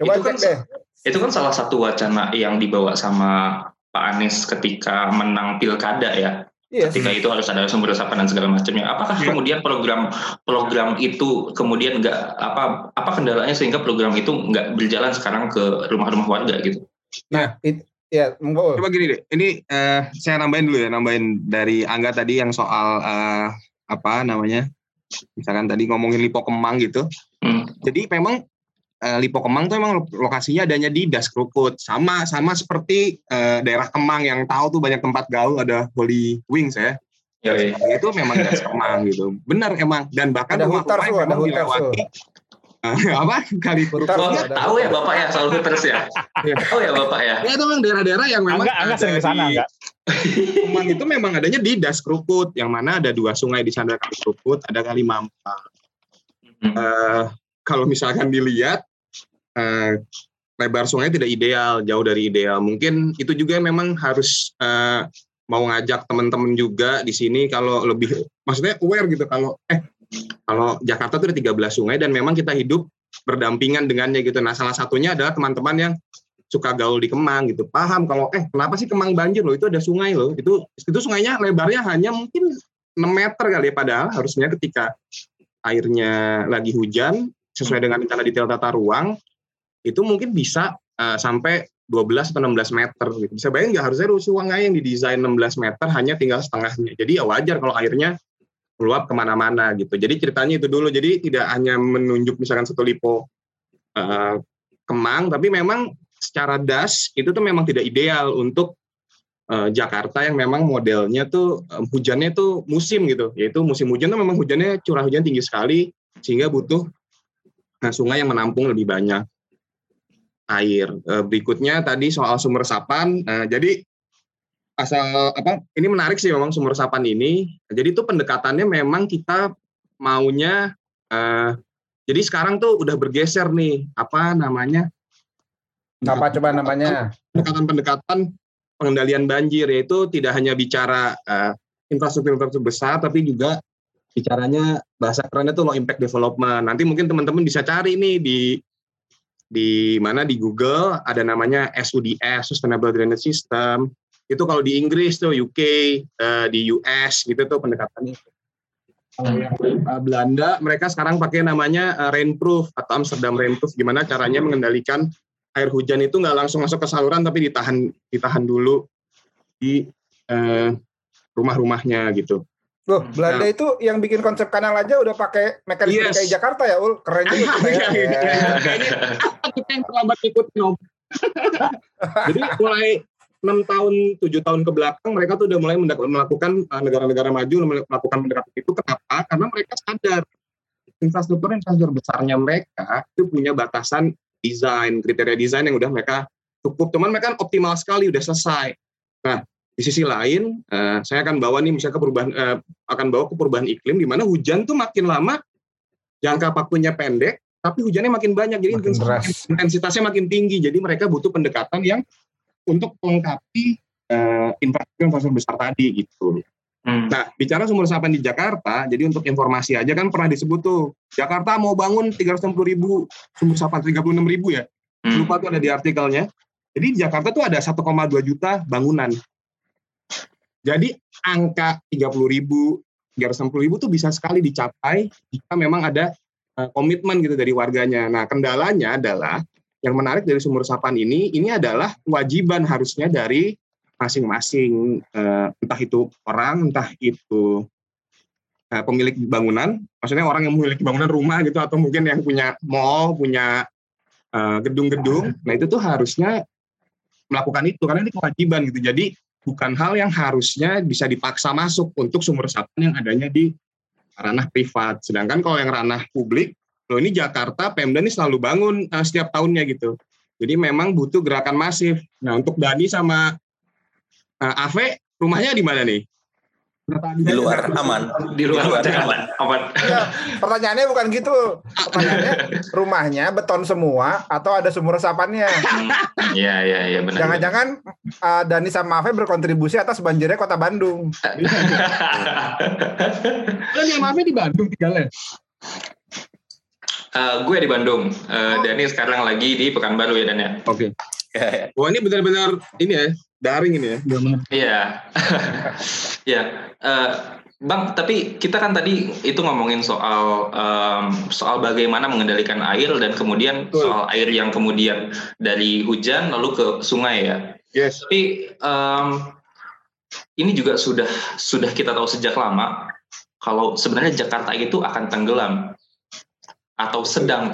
[SPEAKER 3] coba
[SPEAKER 5] Itu kan
[SPEAKER 3] deh
[SPEAKER 5] Itu kan salah satu wacana yang dibawa sama Pak Anies ketika menang pilkada ya.
[SPEAKER 3] iya
[SPEAKER 5] Ketika itu harus ada sumber resapan dan segala macamnya. Apakah
[SPEAKER 4] Iya.
[SPEAKER 5] kemudian program program itu kemudian nggak apa apa kendalanya sehingga program itu nggak berjalan sekarang ke rumah-rumah warga gitu?
[SPEAKER 3] Ya monggo.
[SPEAKER 4] Coba gini deh, ini eh, saya nambahin dulu ya, nambahin dari Angga tadi yang soal eh, apa namanya, misalkan tadi ngomongin Lipo Kemang gitu.
[SPEAKER 5] Hmm.
[SPEAKER 4] Jadi memang eh, Lipo Kemang tuh emang lokasinya adanya di Das Krukut, sama sama seperti eh, daerah Kemang yang tahu tuh banyak tempat gaul ada Holy Wings ya.
[SPEAKER 5] Ya, ya.
[SPEAKER 4] Itu memang Das Kemang gitu, benar emang dan bahkan
[SPEAKER 3] Ada
[SPEAKER 4] yang memang
[SPEAKER 3] Hooters tuh.
[SPEAKER 4] dilewati. Apa kali
[SPEAKER 3] Hooters
[SPEAKER 5] Oh,
[SPEAKER 3] tuh ada.
[SPEAKER 5] tahu ya Bapak ya soal Hooters ya? tahu ya Bapak ya?
[SPEAKER 4] Ya itu memang daerah-daerah yang memang
[SPEAKER 1] Angga, Angga sering ke sana enggak?
[SPEAKER 4] Kemang itu memang adanya di Das Krukut, yang mana ada dua sungai di sana Kali Krukut, ada Kali Mampang.
[SPEAKER 5] Hmm.
[SPEAKER 4] Eh, kalau misalkan dilihat eh, lebar sungai tidak ideal, jauh dari ideal. Mungkin itu juga memang harus eh, mau ngajak teman-teman juga di sini kalau lebih, maksudnya aware gitu kalau eh kalau Jakarta tuh ada 13 sungai dan memang kita hidup berdampingan dengannya gitu. Nah salah satunya adalah teman-teman yang suka gaul di Kemang gitu paham kalau eh kenapa sih Kemang banjir loh itu ada sungai loh itu itu sungainya lebarnya hanya mungkin 6 meter kali ya padahal harusnya ketika airnya lagi hujan sesuai dengan rencana detail tata ruang itu mungkin bisa eh, sampai 12 atau 16 meter gitu. Bisa bayangin nggak harusnya sungai yang didesain 16 meter hanya tinggal setengahnya. Jadi ya wajar kalau airnya meluap ke mana-mana gitu. Jadi ceritanya itu dulu. Jadi tidak hanya menunjuk misalkan satu lipo uh, Kemang, tapi memang secara das itu tuh memang tidak ideal untuk uh, Jakarta yang memang modelnya tuh um, hujannya tuh musim gitu. Yaitu musim hujan tuh memang hujannya curah hujan tinggi sekali sehingga butuh nah, sungai yang menampung lebih banyak air. Uh, berikutnya tadi soal sumber resapan. Uh, jadi asal apa ini menarik sih memang sumber resapan ini. Jadi itu pendekatannya memang kita maunya uh, jadi sekarang tuh udah bergeser nih apa namanya?
[SPEAKER 3] Apa coba namanya?
[SPEAKER 4] Pendekatan-pendekatan pengendalian banjir yaitu tidak hanya bicara uh, infrastruktur-infrastruktur besar tapi juga bicaranya bahasa kerennya tuh low impact development. Nanti mungkin teman-teman bisa cari nih di di mana di Google ada namanya SUDS Sustainable Drainage System itu kalau di Inggris tuh UK uh, eh, di US gitu tuh pendekatannya kalau yang uh, Belanda mereka sekarang pakai namanya uh, rainproof atau Amsterdam rainproof gimana caranya mengendalikan air hujan itu nggak langsung masuk ke saluran tapi ditahan ditahan dulu di uh, rumah-rumahnya gitu.
[SPEAKER 3] Loh, Belanda nah, itu yang bikin konsep kanal aja udah pakai mekanisme yes. kayak Jakarta ya, Ul. Keren juga tuh ya.
[SPEAKER 4] Kayaknya kita yang terlambat ikut no. Jadi mulai enam tahun tujuh tahun ke belakang mereka tuh udah mulai melakukan uh, negara-negara maju melakukan pendekatan itu. Kenapa? Karena mereka sadar. Infrastruktur infrastruktur besarnya mereka itu punya batasan desain kriteria desain yang udah mereka cukup. Teman mereka kan optimal sekali udah selesai. Nah di sisi lain uh, saya akan bawa nih misalnya ke perubahan uh, akan bawa ke perubahan iklim di mana hujan tuh makin lama jangka waktunya pendek tapi hujannya makin banyak. Jadi makin intensitasnya makin tinggi. Jadi mereka butuh pendekatan yang untuk melengkapi uh, infrastruktur besar tadi gitu. Hmm. Nah, bicara sumber resapan di Jakarta, jadi untuk informasi aja kan pernah disebut tuh, Jakarta mau bangun 360 ribu sumber resapan, 36 ribu ya. Hmm. Lupa tuh ada di artikelnya. Jadi di Jakarta tuh ada 1,2 juta bangunan. Jadi angka 30 ribu, 360 ribu tuh bisa sekali dicapai jika memang ada uh, komitmen gitu dari warganya. Nah, kendalanya adalah yang menarik dari sumber resapan ini, ini adalah kewajiban harusnya dari masing-masing, uh, entah itu orang, entah itu uh, pemilik bangunan, maksudnya orang yang memiliki bangunan rumah gitu, atau mungkin yang punya mall, punya eh, gedung-gedung, nah itu tuh harusnya melakukan itu, karena ini kewajiban gitu. Jadi bukan hal yang harusnya bisa dipaksa masuk untuk sumber resapan yang adanya di ranah privat. Sedangkan kalau yang ranah publik, loh ini Jakarta Pemda ini selalu bangun uh, setiap tahunnya gitu. Jadi memang butuh gerakan masif. Nah untuk Dani sama uh, Ave rumahnya di mana nih?
[SPEAKER 2] Di luar aman.
[SPEAKER 5] Di luar, di luar aman. aman.
[SPEAKER 3] Ya, pertanyaannya bukan gitu. Pertanyaannya rumahnya beton semua atau ada sumur resapannya?
[SPEAKER 5] Iya iya iya benar.
[SPEAKER 3] Jangan-jangan uh, Dani sama Ave berkontribusi atas banjirnya kota Bandung.
[SPEAKER 4] Kan yang Ave di Bandung tinggalnya.
[SPEAKER 5] Uh, gue di Bandung. Uh, oh. Dani sekarang lagi di Pekanbaru ya Dan ya.
[SPEAKER 4] Oke. Okay. Wah ini benar-benar ini ya daring ini ya.
[SPEAKER 5] Iya. Iya. uh, Bang, tapi kita kan tadi itu ngomongin soal um, soal bagaimana mengendalikan air dan kemudian Betul. soal air yang kemudian dari hujan lalu ke sungai ya.
[SPEAKER 4] Yes.
[SPEAKER 5] Tapi um, ini juga sudah sudah kita tahu sejak lama kalau sebenarnya Jakarta itu akan tenggelam atau sedang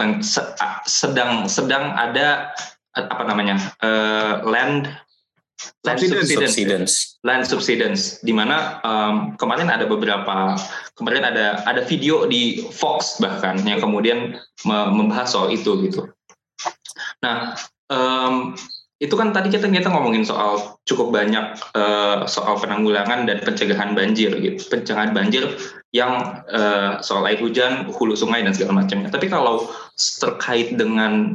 [SPEAKER 5] sedang sedang ada apa namanya uh, land land subsidence, subsidence. land subsidence di mana um, kemarin ada beberapa kemarin ada ada video di Fox bahkan yang kemudian membahas soal itu gitu. Nah um, itu kan tadi kita kita ngomongin soal cukup banyak uh, soal penanggulangan dan pencegahan banjir gitu. Pencegahan banjir yang uh, soal air hujan hulu sungai dan segala macamnya. Tapi kalau terkait dengan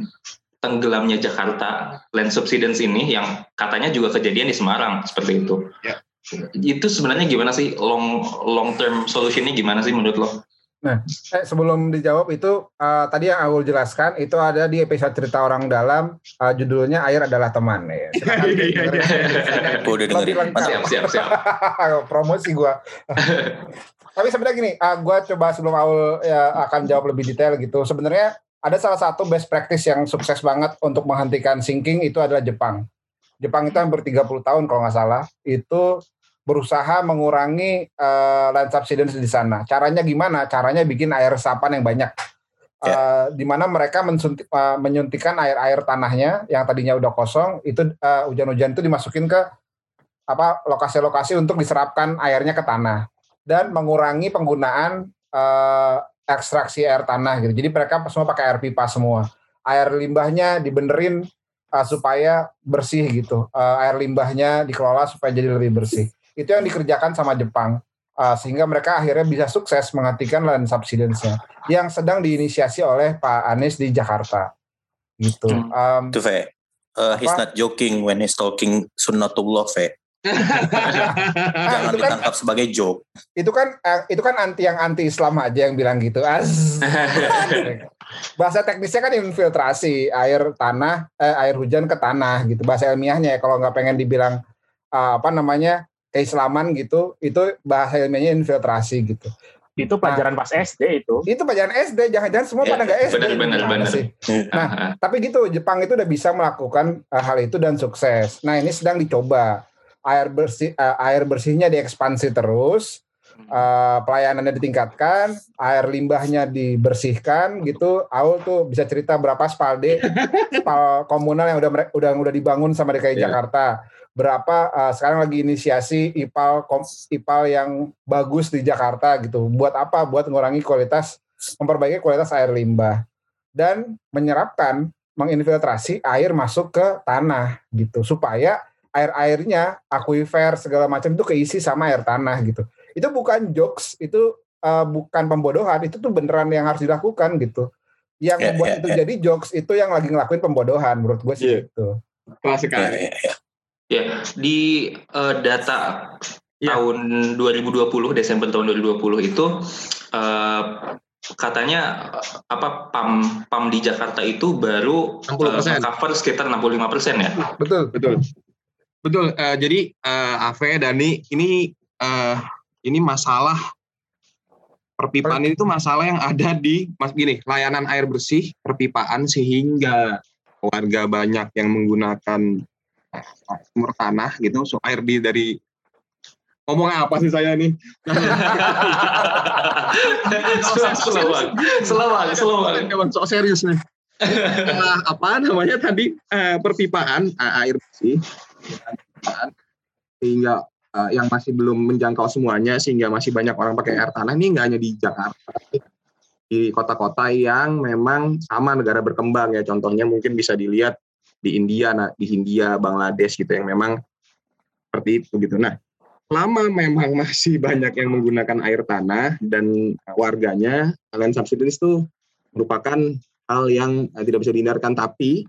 [SPEAKER 5] tenggelamnya Jakarta land subsidence ini yang katanya juga kejadian di Semarang seperti itu. Ya. itu sebenarnya gimana sih? Long long term solutionnya gimana sih menurut lo
[SPEAKER 3] Nah, eh, sebelum dijawab itu uh, tadi yang aku jelaskan itu ada di episode cerita orang dalam uh, judulnya air adalah teman ya. Iya iya iya. Udah dengerin. Siap siap siap. Promosi gua. Tapi sebenarnya gini, uh, gua coba sebelum Aul ya akan jawab lebih detail gitu. Sebenarnya ada salah satu best practice yang sukses banget untuk menghentikan sinking itu adalah Jepang. Jepang itu hampir 30 tahun kalau nggak salah itu berusaha mengurangi uh, land subsidence di sana. Caranya gimana? Caranya bikin air resapan yang banyak. Uh, di mana mereka mensuntik, uh, menyuntikkan air-air tanahnya yang tadinya udah kosong itu uh, hujan-hujan itu dimasukin ke apa lokasi-lokasi untuk diserapkan airnya ke tanah dan mengurangi penggunaan uh, ekstraksi air tanah gitu. Jadi mereka semua pakai air pipa semua. Air limbahnya dibenerin uh, supaya bersih gitu. Uh, air limbahnya dikelola supaya jadi lebih bersih. Itu yang dikerjakan sama Jepang uh, sehingga mereka akhirnya bisa sukses menghentikan land subsidence-nya yang sedang diinisiasi oleh Pak Anies di Jakarta gitu. Um,
[SPEAKER 2] Tuh, Fe. Uh, he's not joking when he's talking sunnatullah, Fe. Jangan
[SPEAKER 3] itu kan-
[SPEAKER 2] ditangkap sebagai joke.
[SPEAKER 3] itu kan eh, itu kan anti yang anti Islam aja yang bilang gitu. As. Bahasa teknisnya kan infiltrasi air tanah, eh, air hujan ke tanah gitu. Bahasa ilmiahnya ya kalau nggak pengen dibilang eh, apa namanya keislaman gitu, itu bahasa ilmiahnya infiltrasi gitu.
[SPEAKER 1] Itu pelajaran pas SD itu.
[SPEAKER 3] Itu pelajaran SD, jangan-jangan semua
[SPEAKER 5] Ya,
[SPEAKER 3] pada nggak SD.
[SPEAKER 5] benar, benar, benar.
[SPEAKER 3] sih? Nah, tapi gitu Jepang itu udah bisa melakukan uh, hal itu dan sukses. Nah ini sedang dicoba air bersih uh, air bersihnya diekspansi terus, uh, pelayanannya ditingkatkan, air limbahnya dibersihkan gitu. Aul tuh bisa cerita berapa spalde spal komunal yang udah udah udah dibangun sama DKI
[SPEAKER 4] Iya.
[SPEAKER 3] Jakarta. Berapa uh, sekarang lagi inisiasi IPAL kom- IPAL yang bagus di Jakarta gitu. Buat apa? Buat mengurangi kualitas memperbaiki kualitas air limbah dan menyerapkan menginfiltrasi air masuk ke tanah gitu supaya air-airnya akuifer segala macam itu keisi sama air tanah gitu itu bukan jokes itu uh, bukan pembodohan itu tuh beneran yang harus dilakukan gitu yang
[SPEAKER 2] Ya,
[SPEAKER 3] membuat
[SPEAKER 2] ya,
[SPEAKER 3] itu
[SPEAKER 2] ya.
[SPEAKER 3] jadi jokes itu yang lagi ngelakuin pembodohan menurut gue sih
[SPEAKER 4] Iya.
[SPEAKER 3] gitu
[SPEAKER 4] Kelas
[SPEAKER 2] Ya,
[SPEAKER 4] sekali.
[SPEAKER 2] ya, ya.
[SPEAKER 5] Ya, di eh, data
[SPEAKER 4] Ya.
[SPEAKER 5] tahun 2020 Desember tahun 2020 itu eh, katanya eh, apa PAM PAM di Jakarta itu baru
[SPEAKER 4] 60%.
[SPEAKER 5] eh, cover sekitar 65% ya.
[SPEAKER 3] betul
[SPEAKER 4] Betul. Betul. eh, jadi eh, Ave Dani ini eh, ini masalah perpipaan ini tuh masalah yang ada di mas gini layanan air bersih perpipaan sehingga warga banyak yang menggunakan sumur tanah gitu so air di dari ngomong apa sih saya
[SPEAKER 5] slow banget.
[SPEAKER 4] Emang sok serius nih. Nah, apa namanya tadi eh, perpipaan eh, air bersih sehingga eh, yang masih belum menjangkau semuanya sehingga masih banyak orang pakai air tanah ini nggak hanya di Jakarta di kota-kota yang memang sama negara berkembang ya contohnya mungkin bisa dilihat di India nah, di Hindia Bangladesh gitu yang memang seperti itu gitu. Nah lama memang masih banyak yang menggunakan air tanah dan warganya land subsidence itu merupakan hal yang eh, tidak bisa dihindarkan tapi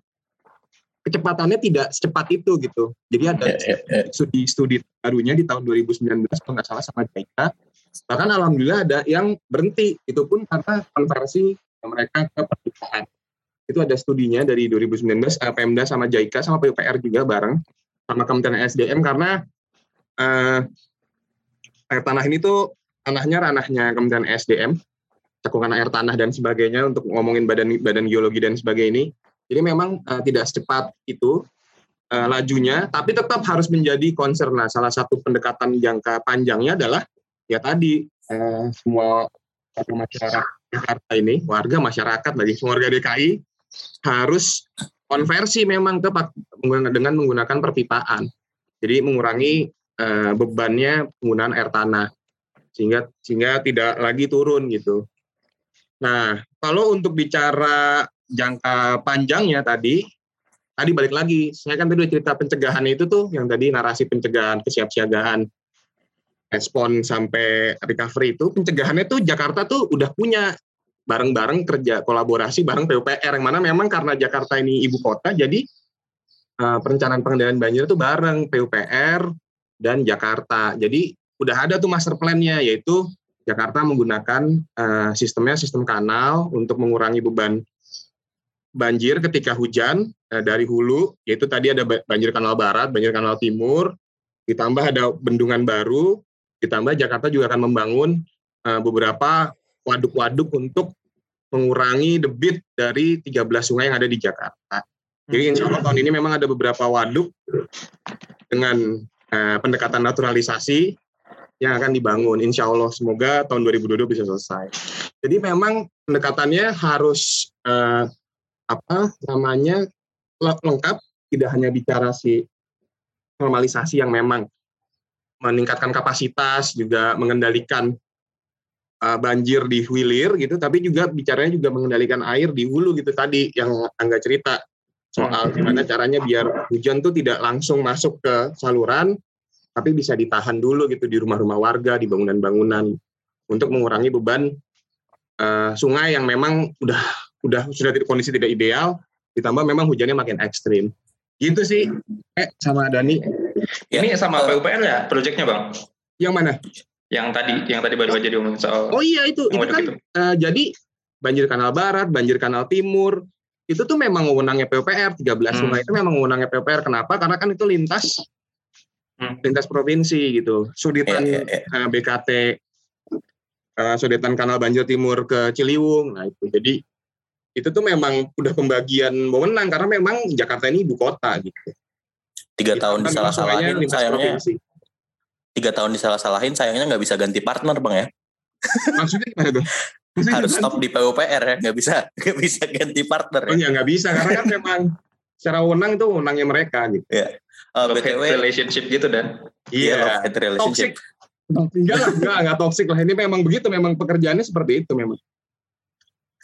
[SPEAKER 4] kecepatannya tidak secepat itu gitu. Jadi ada
[SPEAKER 2] Ya, ya, ya.
[SPEAKER 4] studi-studi barunya di tahun 2019 kalau nggak salah sama JICA bahkan alhamdulillah ada yang berhenti. Itu pun karena konversi mereka ke perpipaan itu ada studinya dari 2019 eh, Pemda sama JICA sama PUPR juga bareng sama Kementerian SDM karena eh, air tanah ini tuh tanahnya ranahnya Kementerian SDM cakupan air tanah dan sebagainya untuk ngomongin badan badan geologi dan sebagainya ini. Jadi memang eh, tidak secepat itu eh, lajunya tapi tetap harus menjadi concern nah salah satu pendekatan jangka panjangnya adalah ya tadi eh, semua masyarakat Jakarta ini warga masyarakat lagi semua warga DKI harus konversi memang ke dengan menggunakan perpipaan. Jadi mengurangi eh, bebannya penggunaan air tanah sehingga sehingga tidak lagi turun gitu. Nah, kalau untuk bicara jangka panjangnya tadi, tadi balik lagi, saya kan tadi cerita pencegahan itu tuh, yang tadi narasi pencegahan, kesiapsiagaan, respon sampai recovery itu, pencegahannya tuh Jakarta tuh udah punya bareng-bareng kerja kolaborasi bareng PUPR yang mana memang karena Jakarta ini ibu kota, jadi eh, perencanaan pengendalian banjir itu bareng PUPR dan Jakarta. Jadi udah ada tuh master plan-nya yaitu Jakarta menggunakan eh, sistemnya sistem kanal untuk mengurangi beban banjir ketika hujan eh, dari hulu, yaitu tadi ada ba- banjir kanal barat, banjir kanal timur, ditambah ada bendungan baru, ditambah Jakarta juga akan membangun eh, beberapa waduk-waduk untuk mengurangi debit dari 13 sungai yang ada di Jakarta. Jadi insya Allah tahun ini memang ada beberapa waduk dengan eh, pendekatan naturalisasi yang akan dibangun. Insya Allah semoga tahun 2022 bisa selesai. Jadi memang pendekatannya harus eh, apa namanya le- lengkap, tidak hanya bicara si normalisasi yang memang meningkatkan kapasitas, juga mengendalikan eh, banjir di hilir gitu, tapi juga bicaranya juga mengendalikan air di hulu gitu tadi yang Angga cerita soal gimana caranya biar hujan tuh tidak langsung masuk ke saluran, tapi bisa ditahan dulu gitu di rumah-rumah warga, di bangunan-bangunan untuk mengurangi beban eh, sungai yang memang udah udah sudah tidak kondisi tidak ideal, ditambah memang hujannya makin ekstrim. Gitu sih, eh sama Dani.
[SPEAKER 2] Ya,
[SPEAKER 5] Ini sama PUPR ya proyeknya bang?
[SPEAKER 4] Yang mana?
[SPEAKER 5] Yang tadi, yang tadi baru aja diomongin soal
[SPEAKER 4] Oh iya itu, itu kan
[SPEAKER 5] itu.
[SPEAKER 4] eh, jadi banjir kanal barat, banjir kanal timur, itu tuh memang wewenangnya PUPR, 13
[SPEAKER 5] Hmm.
[SPEAKER 4] sungai itu memang wewenangnya PUPR. Kenapa? Karena kan itu lintas
[SPEAKER 5] Hmm.
[SPEAKER 4] lintas provinsi gitu. Suditan
[SPEAKER 2] Iya, iya,
[SPEAKER 4] eh,
[SPEAKER 2] iya.
[SPEAKER 4] BKT eh, Sudetan Kanal Banjir Timur ke Ciliwung. Nah, itu. Jadi itu tuh memang udah pembagian wewenang karena memang Jakarta ini ibu kota gitu.
[SPEAKER 2] tiga tahun
[SPEAKER 4] Kan
[SPEAKER 2] disalah-salahin sayangnya
[SPEAKER 4] provinsi.
[SPEAKER 2] Tiga tahun disalah-salahin sayangnya nggak bisa ganti partner bang ya
[SPEAKER 4] Maksudnya gimana tuh? Maksudnya
[SPEAKER 2] harus
[SPEAKER 4] gimana?
[SPEAKER 2] stop di PUPR ya nggak bisa nggak bisa ganti partner
[SPEAKER 4] Oh
[SPEAKER 2] ya
[SPEAKER 4] iya nggak bisa karena kan memang secara wewenang itu wewenangnya mereka gitu.
[SPEAKER 2] Eh,
[SPEAKER 5] love
[SPEAKER 2] btw
[SPEAKER 5] relationship gitu dan
[SPEAKER 2] iya hate relationship
[SPEAKER 4] Toxic. Enggak lah, enggak, enggak toxic lah. Ini memang begitu, memang pekerjaannya seperti itu memang.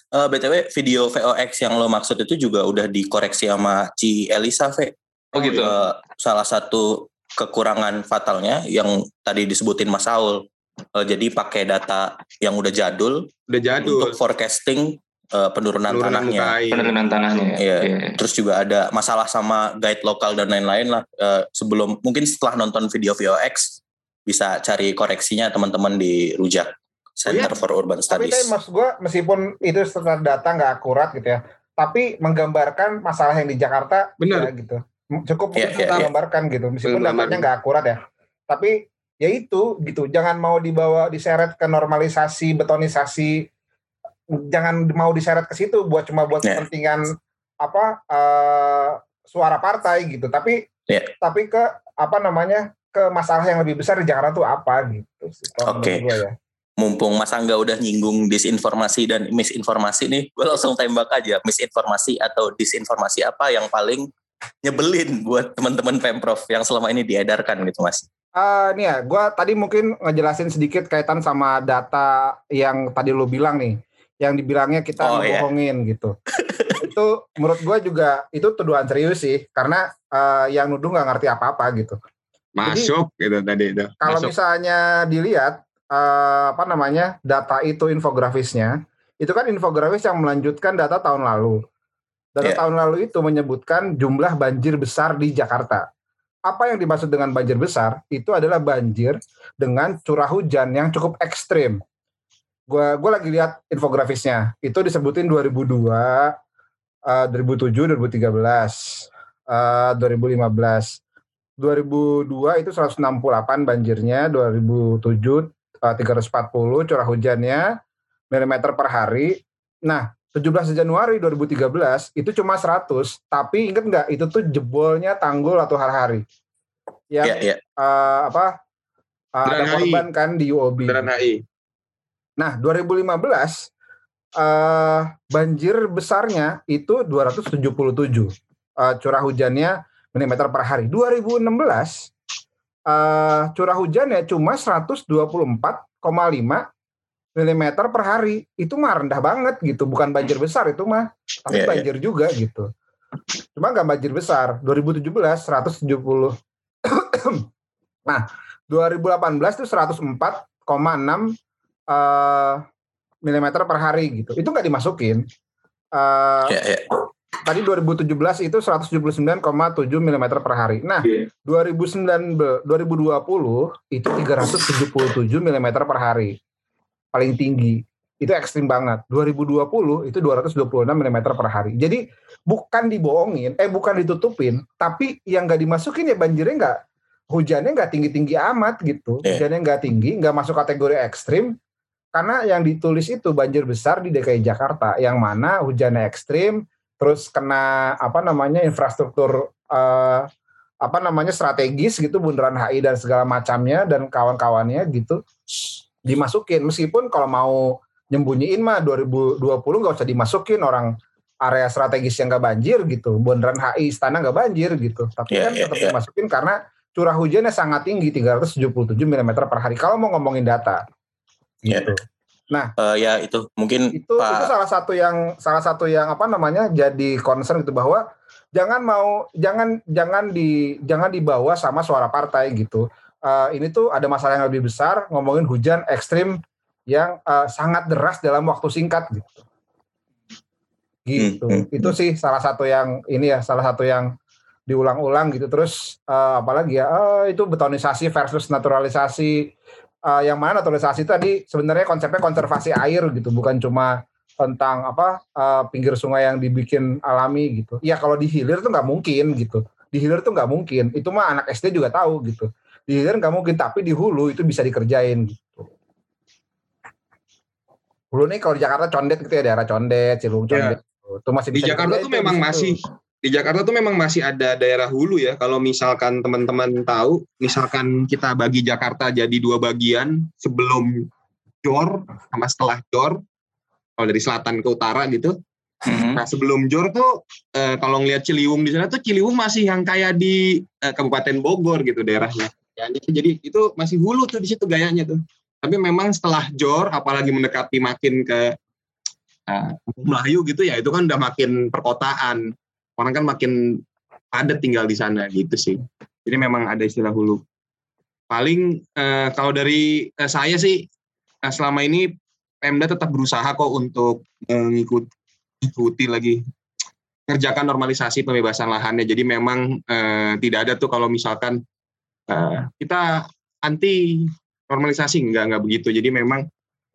[SPEAKER 2] Eh, btw video VOX yang lo maksud itu juga udah dikoreksi sama Ci Elisa Ve
[SPEAKER 5] oh gitu.
[SPEAKER 2] Eh, salah satu kekurangan fatalnya yang tadi disebutin Mas Saul Eh, jadi pakai data yang udah jadul
[SPEAKER 4] Udah jadul.
[SPEAKER 2] untuk forecasting eh, penurunan,
[SPEAKER 4] Penurunan
[SPEAKER 2] tanahnya
[SPEAKER 4] muka air.
[SPEAKER 5] Penurunan tanahnya. ya.
[SPEAKER 2] Iya.
[SPEAKER 5] Iya.
[SPEAKER 2] Terus juga ada masalah sama guide lokal dan lain-lain lah. Eh, sebelum mungkin setelah nonton video VOX bisa cari koreksinya teman-teman di Rujak Center for Urban
[SPEAKER 3] Tapi
[SPEAKER 2] Studies.
[SPEAKER 3] tadi maksud gue meskipun itu setelah data nggak akurat gitu ya, tapi menggambarkan masalah yang di Jakarta
[SPEAKER 4] Benar.
[SPEAKER 3] ya gitu. Cukup kita
[SPEAKER 2] iya.
[SPEAKER 3] gambarkan gitu, meskipun datanya nggak akurat ya. Tapi ya itu gitu, jangan mau dibawa diseret ke normalisasi, betonisasi, jangan mau diseret ke situ buat cuma buat
[SPEAKER 2] Iya.
[SPEAKER 3] kepentingan apa eh, suara partai gitu. Tapi
[SPEAKER 2] Iya.
[SPEAKER 3] tapi ke apa namanya ke masalah yang lebih besar di Jakarta tuh apa gitu.
[SPEAKER 2] Oke.
[SPEAKER 3] gua ya.
[SPEAKER 2] Mumpung Mas Angga udah nyinggung disinformasi dan misinformasi nih, gue langsung tembak aja misinformasi atau disinformasi apa yang paling nyebelin buat teman-teman Pemprov yang selama ini diedarkan gitu Mas.
[SPEAKER 3] Eh nih ya, gue tadi mungkin ngejelasin sedikit kaitan sama data yang tadi lu bilang nih, yang dibilangnya kita
[SPEAKER 2] Oh, iya.
[SPEAKER 3] ngebohongin gitu. itu menurut gue juga itu tuduhan serius sih, karena eh, yang nuduh nggak ngerti apa-apa gitu.
[SPEAKER 4] Masuk gitu tadi itu.
[SPEAKER 3] Kalau misalnya dilihat eh, apa namanya data itu infografisnya, itu kan infografis yang melanjutkan data tahun lalu. Data
[SPEAKER 2] Iya.
[SPEAKER 3] tahun lalu itu menyebutkan jumlah banjir besar di Jakarta. Apa yang dimaksud dengan banjir besar? Itu adalah banjir dengan curah hujan yang cukup ekstrim. Gua gua lagi lihat infografisnya. Itu disebutin 2002, eh, 2007, 2013, eh, 2015. 2002 itu 168 banjirnya, 2007 eh, 340 curah hujannya milimeter per hari. Nah, 17 Januari 2013 itu cuma 100, tapi inget nggak itu tuh jebolnya tanggul atau hari-hari. Yang
[SPEAKER 2] Iya, iya.
[SPEAKER 3] eh, apa? eh, ada
[SPEAKER 4] Bundaran HI.
[SPEAKER 3] korban kan di UOB.
[SPEAKER 4] HI.
[SPEAKER 3] Nah, 2015 eh banjir besarnya itu 277 eh, curah hujannya milimeter per hari. 2016 eh curah hujannya cuma 124,5 milimeter per hari. Itu mah rendah banget gitu, bukan banjir besar itu mah, tapi
[SPEAKER 2] Iya, iya.
[SPEAKER 3] banjir juga gitu. Cuma nggak banjir besar. 2017 170. nah, 2018 itu 104,6 eh milimeter per hari gitu. Itu nggak dimasukin. Eh,
[SPEAKER 2] Iya, iya.
[SPEAKER 3] Tadi 2017 itu 179,7 mm per hari. Nah,
[SPEAKER 5] Iya.
[SPEAKER 3] 2019 2020 itu 377 mm per hari. Paling tinggi. Itu ekstrim banget. 2020 itu 226 mm per hari. Jadi bukan dibohongin, eh bukan ditutupin, tapi yang nggak dimasukin ya banjirnya nggak hujannya nggak tinggi-tinggi amat gitu.
[SPEAKER 2] Iya.
[SPEAKER 3] Hujannya nggak tinggi, nggak masuk kategori ekstrim. Karena yang ditulis itu banjir besar di DKI Jakarta, yang mana hujannya ekstrim, terus kena apa namanya infrastruktur eh, apa namanya strategis gitu bundaran HI dan segala macamnya dan kawan-kawannya gitu dimasukin. Meskipun kalau mau nyembunyiin mah 2020 nggak usah dimasukin orang area strategis yang nggak banjir gitu. Bundaran HI istana nggak banjir gitu. Tapi
[SPEAKER 2] Iya,
[SPEAKER 3] kan
[SPEAKER 2] iya,
[SPEAKER 3] tetap
[SPEAKER 2] iya.
[SPEAKER 3] dimasukin karena curah hujannya sangat tinggi 377 mm per hari. Kalau mau ngomongin data.
[SPEAKER 2] Iya.
[SPEAKER 3] gitu.
[SPEAKER 2] Eh, ya itu mungkin
[SPEAKER 3] itu itu
[SPEAKER 2] Pak
[SPEAKER 3] salah satu yang salah satu yang apa namanya jadi concern gitu bahwa jangan mau jangan jangan di jangan dibawa sama suara partai gitu Eh, ini tuh ada masalah yang lebih besar ngomongin hujan ekstrim yang eh, sangat deras dalam waktu singkat gitu. Gitu.
[SPEAKER 2] Hmm, hmm,
[SPEAKER 3] itu sih salah satu yang ini ya salah satu yang diulang-ulang gitu. Terus eh, apalagi ya eh, itu betonisasi versus naturalisasi. Eh, yang mana naturalisasi tadi sebenarnya konsepnya konservasi air gitu. Bukan cuma tentang apa eh, pinggir sungai yang dibikin alami gitu. Ya kalau di hilir tuh nggak mungkin gitu. Di hilir tuh nggak mungkin. Itu mah anak SD juga tahu gitu di hilir nggak mungkin tapi di hulu itu bisa dikerjain gitu hulu nih kalau di Jakarta condet gitu ya daerah condet Ciliwung
[SPEAKER 4] Ya.
[SPEAKER 3] condet itu masih
[SPEAKER 4] Di Jakarta tuh memang
[SPEAKER 3] situ.
[SPEAKER 4] masih di Jakarta tuh memang masih ada daerah hulu ya. Kalau misalkan teman-teman tahu, misalkan kita bagi Jakarta jadi dua bagian sebelum Jor sama setelah Jor. Kalau dari selatan ke utara gitu.
[SPEAKER 2] Mhm.
[SPEAKER 4] Nah sebelum Jor tuh eh, kalau ngelihat Ciliwung di sana tuh Ciliwung masih yang kayak di eh, Kabupaten Bogor gitu daerahnya. Ya, jadi- itu masih hulu tuh di situ gayanya tuh. Tapi memang setelah Jor, apalagi mendekati makin ke eh, Melayu gitu ya, itu kan udah makin perkotaan. Orang kan makin padat tinggal di sana gitu sih. Jadi memang ada istilah hulu. Paling eh, kalau dari eh, saya sih eh, selama ini Pemda tetap berusaha kok untuk mengikuti ikuti lagi kerjakan normalisasi pembebasan lahannya. Jadi memang eh, tidak ada tuh kalau misalkan eh, kita anti normalisasi enggak enggak begitu. Jadi memang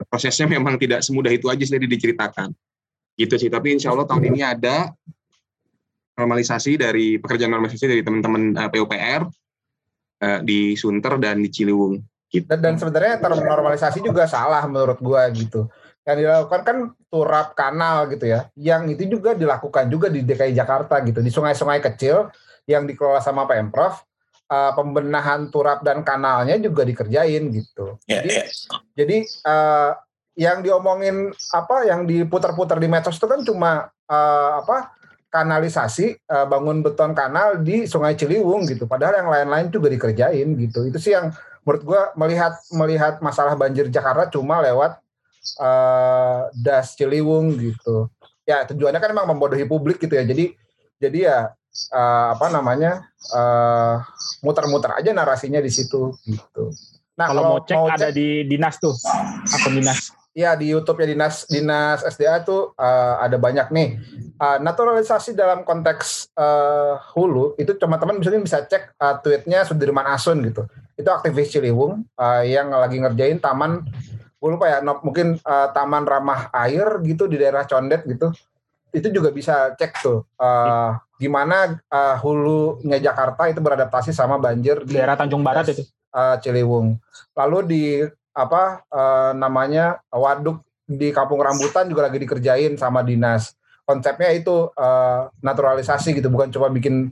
[SPEAKER 4] prosesnya memang tidak semudah itu aja tadi diceritakan. Gitu sih. Tapi insya Allah tahun ini ada normalisasi dari pekerjaan normalisasi dari teman-teman eh, PUPR eh, di Sunter dan di Ciliwung. Gitu.
[SPEAKER 3] dan, dan sebenarnya term normalisasi juga salah menurut gua gitu yang dilakukan kan turap kanal gitu ya yang itu juga dilakukan juga di DKI Jakarta gitu di sungai-sungai kecil yang dikelola sama Pemprov eh, pembenahan turap dan kanalnya juga dikerjain gitu.
[SPEAKER 2] Ya,
[SPEAKER 3] jadi
[SPEAKER 2] ya.
[SPEAKER 3] jadi eh, yang diomongin apa yang diputar-putar di medsos itu kan cuma eh, apa kanalisasi eh, bangun beton kanal di Sungai Ciliwung gitu. Padahal yang lain-lain juga dikerjain gitu. Itu sih yang menurut gua melihat melihat masalah banjir Jakarta cuma lewat eh, das Ciliwung gitu. Ya tujuannya kan memang membodohi publik gitu ya. Jadi jadi ya eh, apa namanya eh, muter-muter aja narasinya di situ gitu nah
[SPEAKER 1] Kalau mau cek ada di dinas tuh, akun dinas.
[SPEAKER 3] Ya di YouTube ya dinas dinas SDA tuh eh, ada banyak nih Eh, naturalisasi dalam konteks eh, hulu itu teman-teman misalnya bisa cek eh, tweetnya Sudirman Asun gitu. Itu aktivis Ciliwung eh, yang lagi ngerjain taman gue lupa ya no- mungkin eh, taman ramah air gitu di daerah Condet gitu. Itu juga bisa cek tuh eh, gimana eh, hulunya Jakarta itu beradaptasi sama banjir di
[SPEAKER 1] Daerah Tanjung Barat itu.
[SPEAKER 3] eh, Ciliwung. Lalu di apa eh, namanya waduk di Kampung Rambutan juga lagi dikerjain sama dinas. Konsepnya itu eh, naturalisasi gitu, bukan cuma bikin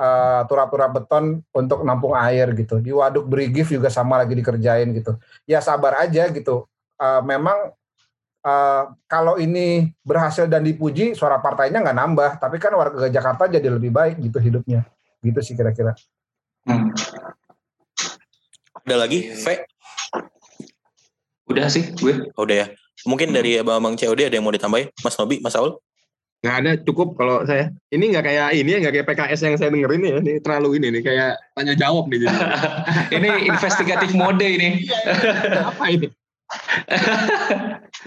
[SPEAKER 3] eh, turap-turap beton untuk nampung air gitu. Di waduk Brigif juga sama lagi dikerjain gitu. Ya sabar aja gitu. Eh, memang eh, kalau ini berhasil dan dipuji, suara partainya nggak nambah, tapi kan warga Jakarta jadi lebih baik gitu hidupnya. Gitu sih kira-kira.
[SPEAKER 5] Hmm.
[SPEAKER 2] Ada lagi, V?
[SPEAKER 5] Udah sih gue.
[SPEAKER 2] Oh, udah ya. Mungkin dari abang-abang COD ada yang mau ditambahin? Mas Nobi, Mas Saul?
[SPEAKER 4] nggak ada cukup kalau saya ini nggak kayak ini ya nggak kayak PKS yang saya dengerin ya ini terlalu ini nih kayak tanya jawab nih
[SPEAKER 5] ini investigatif mode ini.
[SPEAKER 4] apa ini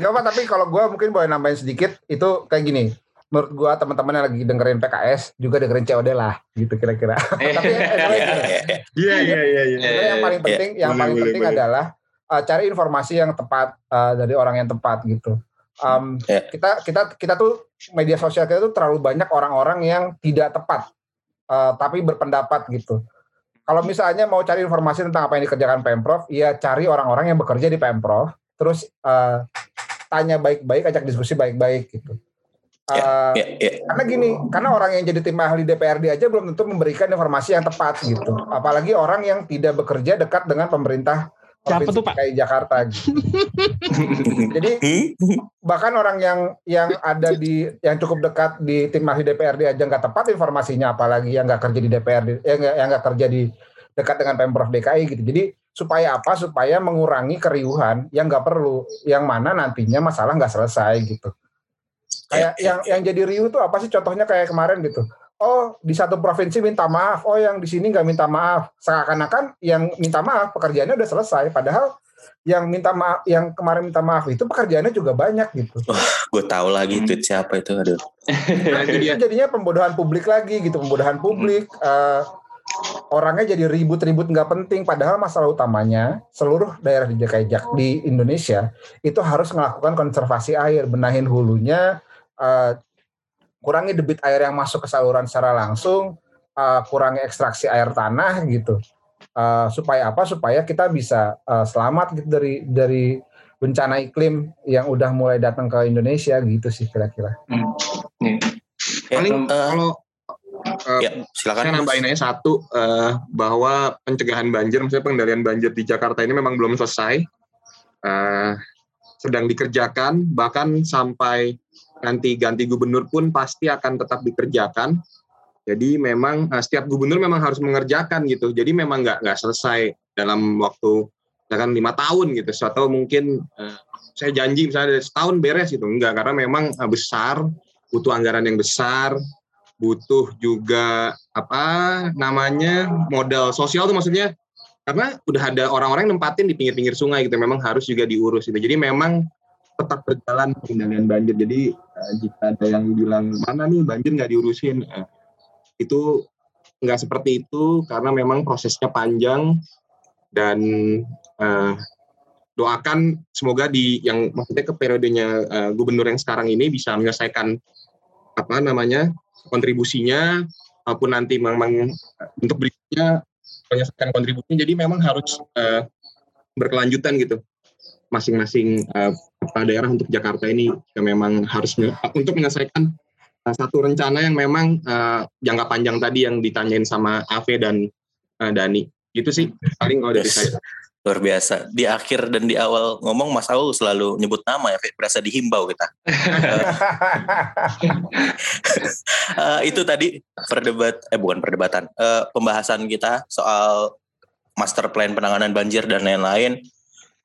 [SPEAKER 3] Gak apa tapi kalau gue mungkin boleh nambahin sedikit itu kayak gini. Menurut gue teman-teman yang lagi dengerin PKS juga dengerin COD lah gitu kira-kira. Tapi eh, tapi
[SPEAKER 2] Ya,
[SPEAKER 3] gini,
[SPEAKER 2] ya, ya.
[SPEAKER 4] iya iya iya iya
[SPEAKER 3] sebenarnya yang paling penting yang
[SPEAKER 4] boleh,
[SPEAKER 3] paling
[SPEAKER 4] boleh,
[SPEAKER 3] penting
[SPEAKER 4] boleh.
[SPEAKER 3] adalah uh, cari informasi yang tepat uh, dari orang yang tepat gitu. Um,
[SPEAKER 2] Ya.
[SPEAKER 3] Kita kita kita tuh media sosial kita tuh terlalu banyak orang-orang yang tidak tepat uh, tapi berpendapat gitu. Kalau misalnya mau cari informasi tentang apa yang dikerjakan Pemprov, ya cari orang-orang yang bekerja di Pemprov, terus uh, tanya baik-baik, ajak diskusi baik-baik gitu. Uh,
[SPEAKER 2] Ya, ya.
[SPEAKER 3] Karena gini, karena orang yang jadi tim ahli DPRD aja belum tentu memberikan informasi yang tepat gitu. Apalagi orang yang tidak bekerja dekat dengan pemerintah
[SPEAKER 1] Siapa tuh, Pak?
[SPEAKER 3] DKI Jakarta. Gitu. Jadi bahkan orang yang yang ada di yang cukup dekat di tim ahli DPRD aja nggak tepat informasinya, apalagi yang nggak kerja di DPRD, yang nggak yang nggak kerja di dekat dengan pemprov DKI gitu. Jadi supaya apa? Supaya mengurangi keriuhan yang nggak perlu, yang mana nantinya masalah nggak selesai gitu. Kayak yang yang jadi riuh tuh apa sih? Contohnya kayak kemarin gitu. Oh di satu provinsi minta maaf, oh yang di sini nggak minta maaf. Seakan-akan yang minta maaf pekerjaannya udah selesai, padahal yang minta maaf, yang kemarin minta maaf itu pekerjaannya juga banyak gitu.
[SPEAKER 2] Gue tahu lagi tweet siapa itu. Aduh.
[SPEAKER 4] Nah, itu
[SPEAKER 3] jadinya pembodohan publik lagi gitu, pembodohan publik. eh, orangnya jadi ribut-ribut nggak penting, padahal masalah utamanya seluruh daerah di DKI Jak- di Indonesia itu harus melakukan konservasi air, benahin hulunya, eh, kurangi debit air yang masuk ke saluran secara langsung, eh, kurangi ekstraksi air tanah gitu. Eh, supaya apa? Supaya kita bisa eh, selamat gitu dari dari bencana iklim yang udah mulai datang ke Indonesia gitu sih kira-kira.
[SPEAKER 5] Nih.
[SPEAKER 2] Ya,
[SPEAKER 4] Paling
[SPEAKER 2] eh,
[SPEAKER 4] kalau eh,
[SPEAKER 2] ya, silakan.
[SPEAKER 4] saya nambahin aja satu eh, bahwa pencegahan banjir, maksudnya pengendalian banjir di Jakarta ini memang belum selesai, Eh, sedang dikerjakan, bahkan sampai nanti ganti gubernur pun pasti akan tetap dikerjakan. Jadi memang eh, setiap gubernur memang harus mengerjakan gitu. Jadi memang nggak nggak selesai dalam waktu misalkan lima tahun gitu. Atau mungkin eh, saya janji misalnya setahun beres gitu. Enggak, karena memang eh, besar, butuh anggaran yang besar, butuh juga apa namanya modal sosial tuh maksudnya karena udah ada orang-orang yang nempatin di pinggir-pinggir sungai gitu memang harus juga diurus gitu jadi memang tetap berjalan pengendalian banjir jadi eh, jika ada yang bilang mana nih banjir nggak diurusin? Eh, itu nggak seperti itu karena memang prosesnya panjang dan eh, doakan semoga di yang maksudnya ke periodenya eh, gubernur yang sekarang ini bisa menyelesaikan apa namanya kontribusinya maupun nanti memang untuk berikutnya menyelesaikan kontribusinya. Jadi memang harus eh, berkelanjutan gitu masing-masing eh, kepala daerah untuk Jakarta ini ya memang harus untuk menyelesaikan eh, satu rencana yang memang eh, jangka panjang tadi yang ditanyain sama Ave dan eh, Dani itu sih paling kalau dari
[SPEAKER 2] Yes.
[SPEAKER 4] saya
[SPEAKER 2] Luar biasa. Di akhir dan di awal ngomong Mas Aul selalu nyebut nama ya, berasa dihimbau kita. Eh, itu tadi perdebat eh bukan perdebatan, eh, pembahasan kita soal master plan penanganan banjir dan lain-lain.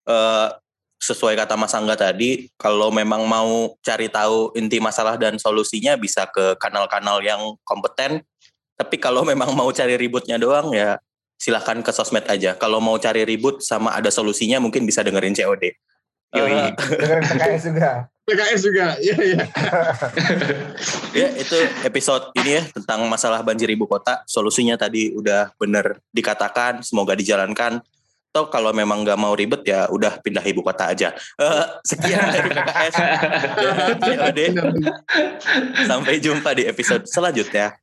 [SPEAKER 2] Eh, sesuai kata Mas Angga tadi, kalau memang mau cari tahu inti masalah dan solusinya bisa ke kanal-kanal yang kompeten. Tapi kalau memang mau cari ributnya doang ya silahkan ke sosmed aja. Kalau mau cari ribut sama ada solusinya mungkin bisa dengerin COD.
[SPEAKER 5] Yoi.
[SPEAKER 2] Eh,
[SPEAKER 3] Dengerin PKS juga.
[SPEAKER 4] PKS juga iya iya
[SPEAKER 2] ya itu episode ini ya tentang masalah banjir ibu kota. Solusinya tadi udah bener dikatakan, semoga dijalankan. Atau kalau memang nggak mau ribet ya udah pindah ibu kota aja. Eh, sekian dari PKS. COD. Sampai jumpa di episode selanjutnya.